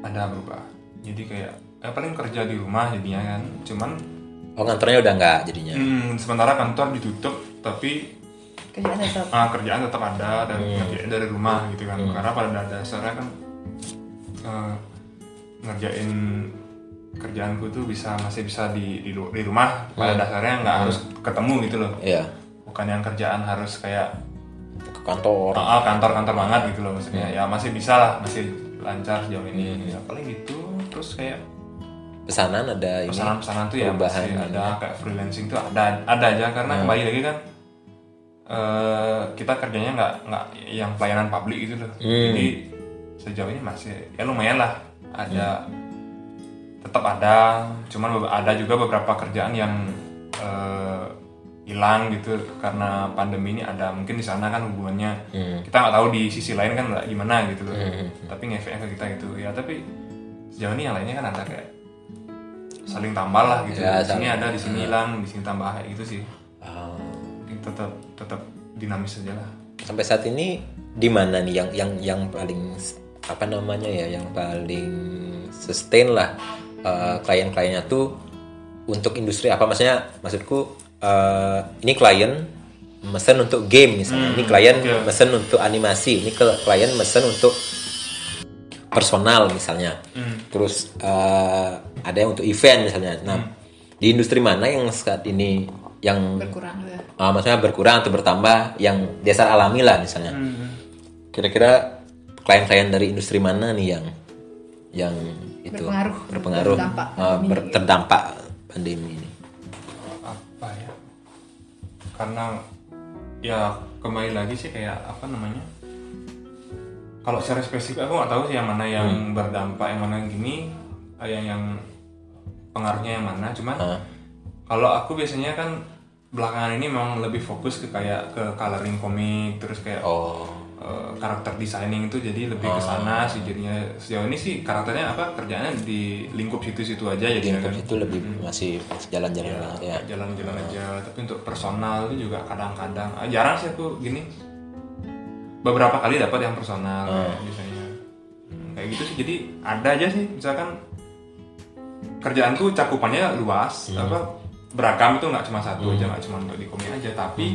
ada berubah jadi kayak eh, paling kerja di rumah jadinya kan cuman Oh kantornya udah nggak jadinya? hmm, sementara kantor ditutup tapi kerjaan tetap. Ah, kerjaan tetap ada dan ngerjain dari rumah gitu kan. Karena pada dasarnya kan eh, ngerjain kerjaanku tuh bisa masih bisa di di, di rumah. Pada dasarnya nggak harus ketemu gitu loh. Iya. bukan yang kerjaan harus kayak Ke kantor. ah, kantor-kantor banget gitu loh maksudnya. Ya masih bisa lah masih lancar sejauh ini. Ya paling gitu terus kayak Pesanan ada ini. pesanan-pesanan tuh ya masih ada. kayak freelancing tuh ada ada aja. Karena kembali lagi kan eh, kita kerjanya nggak nggak yang pelayanan publik gitu loh. Jadi sejauh ini masih ya lumayan lah. Ada tetap ada. Cuman ada juga beberapa kerjaan yang eh, hilang gitu. Karena pandemi ini ada mungkin di sana kan hubungannya. Kita nggak tahu di sisi lain kan gimana gitu loh. Tapi ngefeknya ke kita gitu. Ya tapi sejauh ini yang lainnya kan ada kayak saling tambah lah gitu. Ya, di sini ada di sini hilang di sini tambah kayak gitu sih. Oh. Jadi tetap tetap dinamis aja lah. Sampai saat ini di mana nih yang yang yang paling apa namanya ya yang paling sustain lah eh, klien-kliennya tuh untuk industri apa? Maksudnya maksudku eh, ini klien mesen untuk game misalnya. Ini klien oke. mesen untuk animasi. Ini klien mesen untuk personal misalnya. Terus eh, ada yang untuk event misalnya. Nah di industri mana yang saat ini yang berkurang ya? Ah, maksudnya berkurang atau bertambah yang dasar alami lah misalnya. Kira-kira klien-klien dari industri mana nih yang yang itu Berpengaruh, berpengaruh terdampak pandemi. ber- terdampak pandemi ini. apa ya? Karena ya kembali lagi sih kayak apa namanya kalau secara spesifik aku nggak tahu sih yang mana yang berdampak yang mana yang gini eh, yang yang pengaruhnya yang mana. Cuman kalau aku biasanya kan belakangan ini memang lebih fokus ke kayak ke coloring komik terus kayak Oh, eh, karakter designing itu jadi lebih ke sana sih jadinya. Sejauh ini sih karakternya apa kerjaannya di lingkup situ-situ aja jadinya lingkup kan. itu lebih masih masih jalan-jalan banget ya. jalan-jalan aja. Tapi untuk personal itu juga kadang-kadang jarang sih aku gini beberapa kali dapat yang personal biasanya Hmm, kayak gitu sih. Jadi ada aja sih. Misalkan kerjaanku cakupannya luas apa beragam itu nggak cuma satu aja nggak cuma untuk di komik aja. Tapi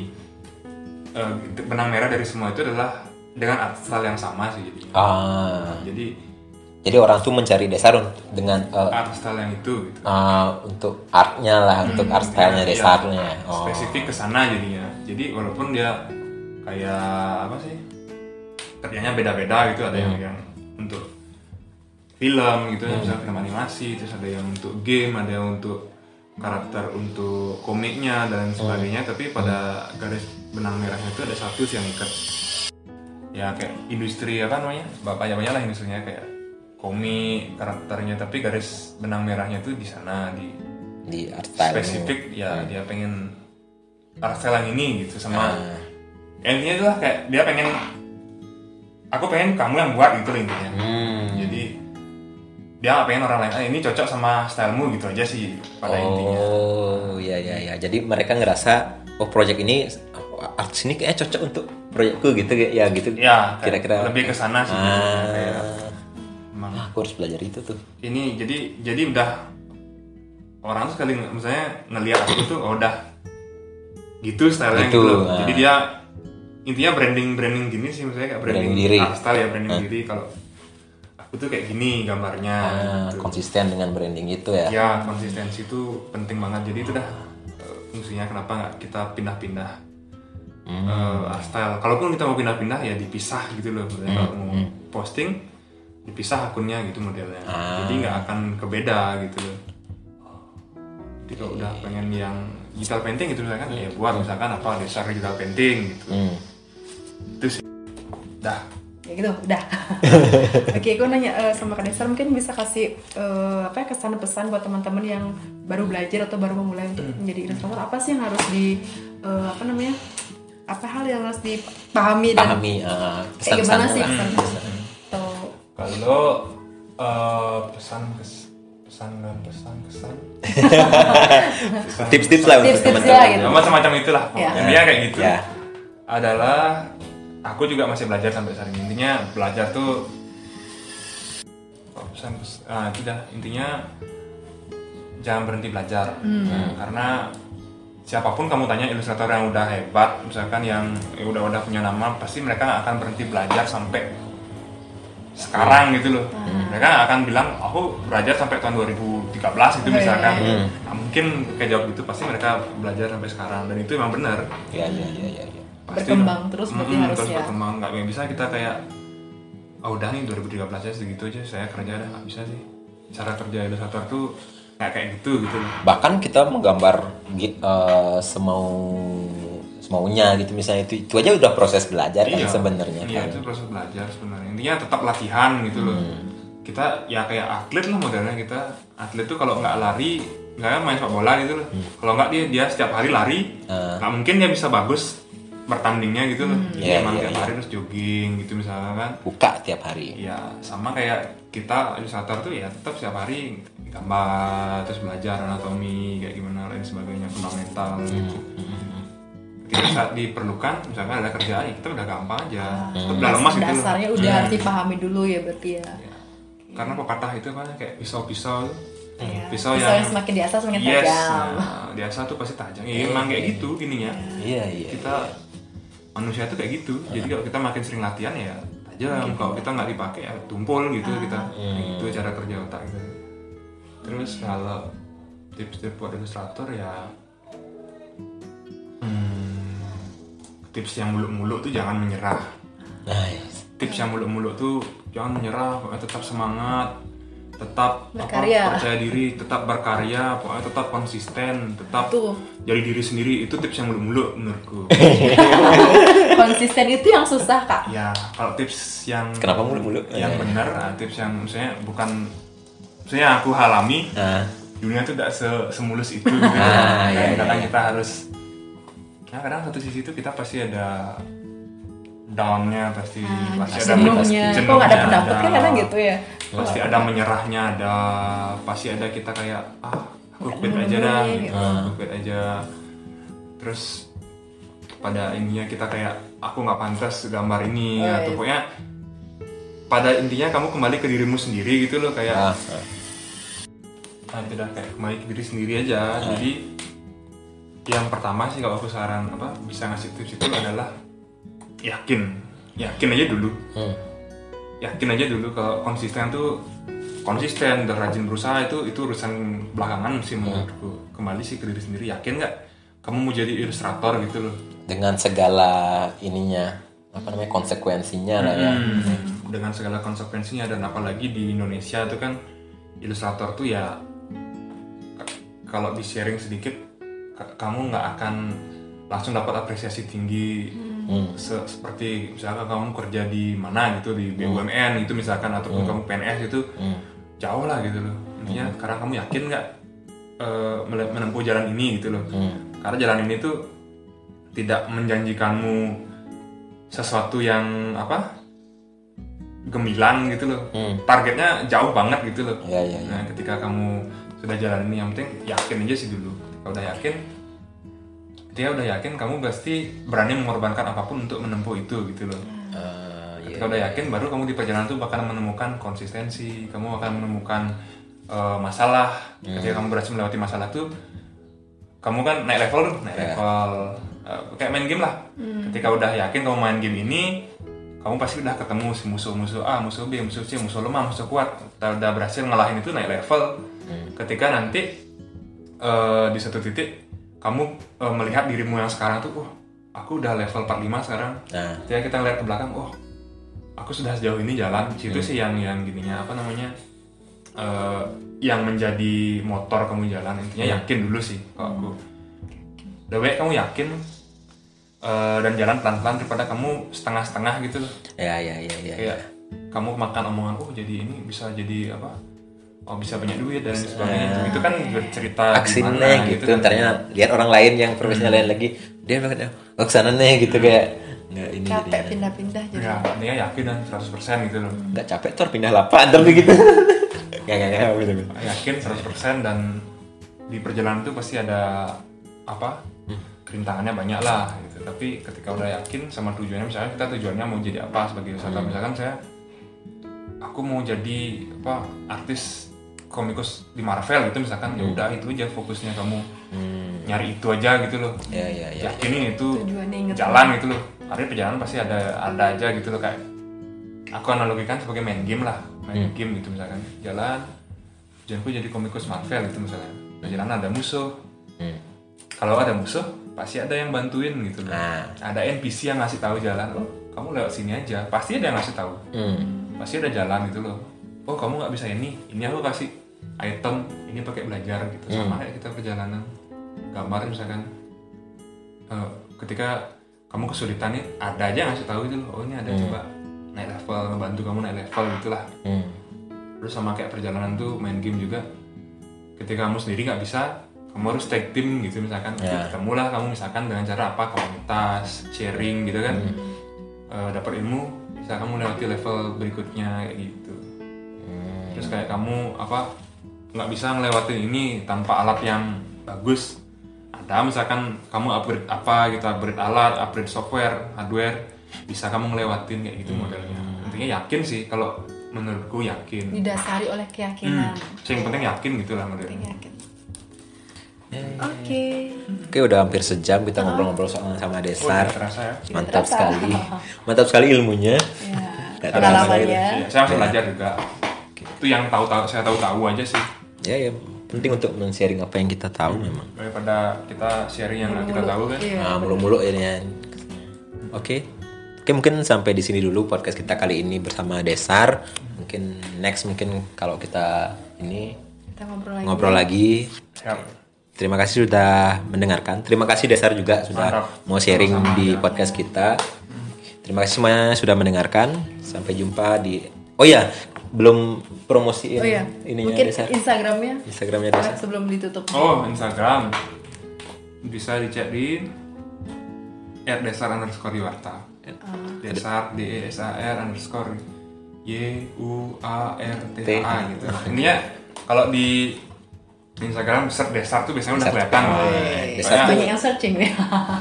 eh, benang merah dari semua itu adalah dengan art style yang sama sih jadi Ah, jadi jadi orang tuh mencari untuk dengan eh, art style yang itu gitu. ah, untuk artnya lah, untuk art stylenya Iya, dasarnya. Oh, spesifik ke sana jadinya. Jadi walaupun dia kayak apa sih kerjanya beda-beda gitu ada Hmm. yang yang untuk film gitu ya misalnya film animasi terus ada yang untuk game ada yang untuk karakter untuk komiknya dan Hmm. sebagainya tapi pada garis benang merahnya itu ada satu sih yang ikat ya kayak industri apa namanya banyak banyak lah industrinya kayak komik karakternya tapi garis benang merahnya itu di sana di di art style. spesifik ya dia pengen art style yang ini gitu sama Ah. ya, intinya itu lah kayak dia pengen aku pengen kamu yang buat gitu intinya Hmm. jadi dia nggak pengen orang lain ah ini cocok sama stylemu gitu aja sih pada intinya Oh, iya iya iya. Jadi mereka ngerasa oh project ini artis ini kayaknya cocok untuk proyekku gitu ya gitu. ya Kira-kira lebih ke sana sih jadinya. kayak Ah, ah, aku harus belajar itu tuh. ini jadi jadi udah orang tuh sekali misalnya ngelihat aku tuh oh udah gitu stylenya Gitu, gitu ah. jadi dia intinya branding branding gini sih misalnya kayak branding, Branding diri. art style ya branding diri kalau aku tuh kayak gini gambarnya Ah, gitu. konsisten dengan branding itu ya. ya konsistensi itu penting banget jadi itu dah eh, fungsinya kenapa nggak kita pindah-pindah Hmm. eh, art style kalaupun kita mau pindah-pindah ya dipisah gitu loh Misalnya Hmm, kalau mau posting dipisah akunnya gitu modelnya Ah. jadi nggak akan kebeda gitu loh ketika udah pengen yang digital painting gitu misalkan ya buat misalkan apa dasar digital painting gitu Hmm. Itu sih dah ya gitu udah oke aku nanya eh, sama kak Desar mungkin bisa kasih eh, apa ya kesan pesan buat teman-teman yang baru belajar atau baru memulai untuk Hmm. menjadi ilustrator apa sih yang harus di eh, apa namanya apa hal yang harus dipahami dan Pahami uh, kayak gimana pesan-pesannya sih pesan atau kalau eh, pesan kes, pesan dan pesan kesan Tips-tips lah untuk Tips-tips teman-teman. lah gitu. ya, macam-macam itulah Ya. intinya kayak gitu Ya. adalah aku juga masih belajar sampai saat ini. Intinya belajar tuh oh, pesan pes- ah, itu dah intinya jangan berhenti belajar. Nah, karena siapa pun kamu tanya ilustrator yang udah hebat misalkan yang ya udah udah punya nama pasti mereka akan berhenti belajar sampai sekarang gitu loh. Mereka nggak akan bilang aku belajar sampai tahun 2013 gitu Oh, iya, misalkan. iya, Nah, mungkin kayak jawab gitu pasti mereka belajar sampai sekarang. Dan itu emang benar. Ya, ya, ya, ya, ya. Pasti Berkembang dong. terus berarti Mm-mm, harus terus ya. berkembang nggak bisa kita kayak oh udah nih 2013 aja segitu aja saya kerja dah nggak bisa sih cara kerja ilustrator tuh nggak kayak gitu gitu loh Bahkan kita menggambar eh, semau semaunya gitu misalnya itu itu aja udah proses belajar kan sebenarnya iya kan. itu proses belajar sebenarnya intinya tetap latihan gitu loh Hmm. kita ya kayak atlet lah modelnya kita atlet tuh kalau nggak lari nggak main sepak bola gitu loh Hmm. kalau nggak dia dia setiap hari lari Ah. nggak mungkin dia bisa bagus bertandingnya gitu loh. Jadi Iya, emang iya, tiap iya. hari terus jogging gitu misalnya kan. Buka tiap hari. ya sama kayak kita ilustrator tuh ya tetap setiap hari gambar terus belajar anatomi kayak gimana lain sebagainya fundamental gitu ketika saat diperlukan misalkan ada kerjaan ya kita udah gampang aja. Tetap udah lemas gitu dasarnya udah harus dipahami dulu ya berarti ya. Ya. karena pepatah itu kan kayak pisau-pisau tuh. Iya. pisau Pisau yang yang semakin di atas semakin yes. tajam. Nah, di asal tuh pasti tajam. Ya, emang kayak gitu ininya. Iya, iya. kita manusia tuh kayak gitu. Jadi kalau kita makin sering latihan ya tajam kalau kita nggak dipakai ya tumpul gitu kita. Kayak gitu cara kerja otak gitu terus kalau tips-tips buat ilustrator ya hmm, tips yang muluk-muluk tuh jangan menyerah. Nice. tips yang muluk-muluk tuh jangan menyerah tetap semangat tetap Berkarya. apa, percaya diri tetap berkarya pokoknya tetap konsisten tetap Tuh. jadi diri sendiri itu tips yang muluk-muluk menurutku konsisten itu yang susah kak ya kalau tips yang Kenapa mulu-mulu? yang Eh. benar nah, tips yang misalnya bukan misalnya aku alami Nah, dunia tuh tidak se- semulus itu gitu. Ah, iya, kadang iya, kita harus nah kadang satu sisi itu kita pasti ada downnya pasti pasti ada jenuhnya jenuhnya, kok nggak ada pendapat kan ada- kadang gitu ya. pasti ada menyerahnya ada pasti ada kita kayak ah aku quit aja dah gitu. aku quit aja. Terus pada intinya kita kayak aku nggak pantas gambar ini Oh, atau iya. pokoknya pada intinya kamu kembali ke dirimu sendiri gitu loh kayak ah, ah, itu dah kayak kembali ke diri sendiri aja. Jadi yang pertama sih kalau aku saran apa bisa ngasih tips itu adalah yakin. Yakin aja dulu. Hmm. yakin aja dulu kalau konsisten tuh konsisten dan rajin berusaha itu itu urusan belakangan sih menurutku. Kembali sih ke diri sendiri yakin nggak kamu mau jadi ilustrator gitu loh? Dengan segala ininya apa namanya konsekuensinya lah ya. Hmm, dengan segala konsekuensinya dan apalagi di Indonesia itu kan ilustrator tuh ya kalau di sharing sedikit kamu nggak akan langsung dapat apresiasi tinggi Hmm. se- seperti misalkan kamu kerja di mana gitu di BUMN gitu misalkan ataupun kamu PNS itu Hmm. jauh lah gitu loh intinya karena kamu yakin nggak mele- menempuh jalan ini gitu loh Hmm. karena jalan ini tuh tidak menjanjikanmu sesuatu yang apa gemilang gitu loh Hmm. targetnya jauh banget gitu loh Ya, ya, ya. nah ketika kamu sudah jalan ini yang penting yakin aja sih dulu kalau udah yakin dia udah yakin kamu pasti berani mengorbankan apa pun untuk menempuh itu gitu loh iya. Ketika udah yakin, baru kamu di perjalanan tuh bakal menemukan konsistensi, kamu akan menemukan eh, masalah. Ketika kamu berhasil melewati masalah tuh, kamu kan naik level naik Ya. level Eh, kayak main game lah. Ketika udah yakin kamu main game ini, kamu pasti udah ketemu si musuh-musuh A, musuh B, musuh C, musuh lemah, musuh kuat. Udah, udah berhasil ngalahin itu naik level. Ketika nanti eh, di satu titik kamu eh, melihat dirimu yang sekarang tuh, wah, aku udah level 45 sekarang. Nah, ketika kita ngeliat ke belakang oh aku sudah sejauh ini jalan. Situ sih yang yang gininya apa namanya eh, yang menjadi motor kamu jalan. Intinya yakin dulu sih kalau aku. The way kamu yakin? Eh, dan jalan pelan-pelan daripada kamu setengah-setengah gitu. Loh ya ya ya ya kayak kamu makan omongan oh jadi ini bisa jadi apa oh bisa banyak duit dan sebagainya. Itu kan cerita aksinya gitu, kan. ntarnya lihat orang lain yang profesional lain lagi dia bilang oh ke sana nih gitu kayak nggak ini capek pindah-pindah jadi. Ya dia yakin dan 100% gitu loh. Nggak capek tuh pindah lapan tapi gitu. Nggak nggak nggak gitu gitu. yakin 100% dan di perjalanan itu pasti ada apa kerintangannya banyak lah gitu. Tapi ketika udah yakin sama tujuannya misalnya kita tujuannya mau jadi apa sebagai wisata misalkan saya aku mau jadi apa artis komikus di Marvel gitu misalkan ya udah itu aja fokusnya kamu Hmm, nyari itu aja gitu loh. Ya ya ya yakinin itu Tujuannya inget jalan gitu loh. Artinya perjalanan pasti ada ada aja gitu loh kayak aku analogikan sebagai main game lah main game gitu misalkan. Jalan tujuanku jadi komikus Marvel gitu misalnya perjalanan ada musuh. Hmm. kalau ada musuh pasti ada yang bantuin gitu loh. Nah. ada NPC yang ngasih tahu jalan oh kamu lewat sini aja. Pasti ada yang ngasih tahu. Hmm. pasti ada jalan gitu loh. Oh kamu nggak bisa ini ini aku kasih item ini pakai belajar gitu. Sama kayak kita perjalanan gambar misalkan. Eh, ketika kamu kesulitan nih ada aja ngasih tahu gitu loh oh ini ada coba naik level ngebantu kamu naik level gitulah Hmm. terus sama kayak perjalanan tuh main game juga. Ketika kamu sendiri nggak bisa kamu harus tag team gitu misalkan. Ya. ketemulah kamu misalkan dengan cara apa komunitas sharing gitu kan. Eh, dapat ilmu bisa kamu lewati level berikutnya kayak gitu. Terus kayak kamu apa nggak bisa ngelewatin ini tanpa alat yang bagus. Ada misalkan kamu upgrade apa gitu upgrade alat upgrade software hardware bisa kamu ngelewatin kayak gitu modelnya. Intinya yakin sih kalau menurutku yakin. Didasari oleh keyakinan. Hmm. yang penting yakin gitu lah modelnya. Yakin. Oke. Oke udah hampir sejam kita ngobrol-ngobrol soal sama oh, Desar. terasa ya. Mantap terasa. sekali. Mantap sekali ilmunya. ya pengalamannya. Iya, saya masih belajar juga. Itu yang tahu tahu saya tahu tahu aja sih Ya ya penting untuk men-sharing apa yang kita tahu memang. daripada kita sharing yang nggak kita tahu kan Iya. Nah, mulu-mulu ini ya. Oke. Oke, mungkin sampai di sini dulu podcast kita kali ini bersama Desar. Mungkin next mungkin kalau kita ini kita ngobrol lagi ngobrol lagi. Siap. Terima kasih sudah mendengarkan. Terima kasih Desar juga sudah Mantap. mau sharing Sama-sama, di ya. podcast kita. Terima kasih semuanya sudah mendengarkan. Sampai jumpa di Oh ya, belum promosiin oh iya ininya mungkin Desar. instagramnya Instagramnya Desar. sebelum ditutup Oh, Instagram. Bisa dicek di @desar underscore Iwarta. Desar D E S A R underscore Y U A R T A gitu. Ini ya kalau di Instagram search Desar tuh biasanya udah kelihatan. Desar Soalnya- banyak yang searching ya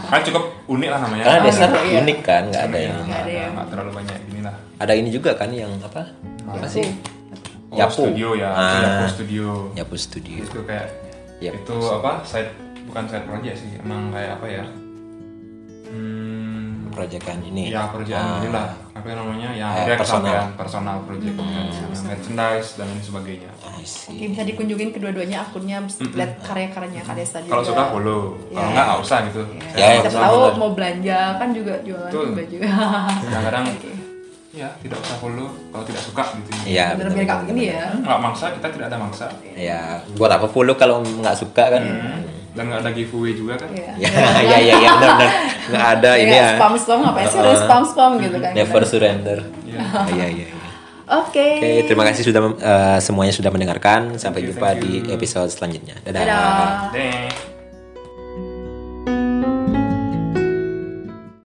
kan cukup unik lah namanya. Karena Desar gitu, iya. unik kan, nggak ada Iya, yang nggak ada yang- nggak terlalu banyak gini lah. ada ini juga kan yang apa? Apa sih? Oh, Yapu. studio ya, Ah. Yapu studio. Yapu Studio. Itu kayak Yap. itu apa? Side bukan side project sih, emang kayak apa ya? Hmm, Proyekan ini. ya kerjaan Ah. inilah apa namanya? Yang Eh, akhirnya personal. kesampaian personal project merchandise dan lain sebagainya. Oke, bisa dikunjungin kedua-duanya akunnya lihat karya-karyanya Kak Desa juga kalau suka follow. Kalau Ya. nggak nggak usah gitu. Ya, Ya, ya, siapa tahu mau belanja kan juga jualan Betul. baju kadang-kadang ya tidak usah follow kalau tidak suka gitu. Iya, bener benar. biar kayak gini ya. Nggak maksa kita tidak ada maksa. Ya, buat apa follow kalau nggak suka kan? Dan nggak ada giveaway juga kan Iya. Ya, ya, ya, ya, benar, benar. Nggak ada ini ya. spam spam ngapain sih ada spam spam gitu kan Never surrender. Iya. Iya, iya, iya. oke Oke, terima kasih sudah eh, semuanya sudah mendengarkan. Sampai Thank you, jumpa di episode selanjutnya. Dadah. dadah.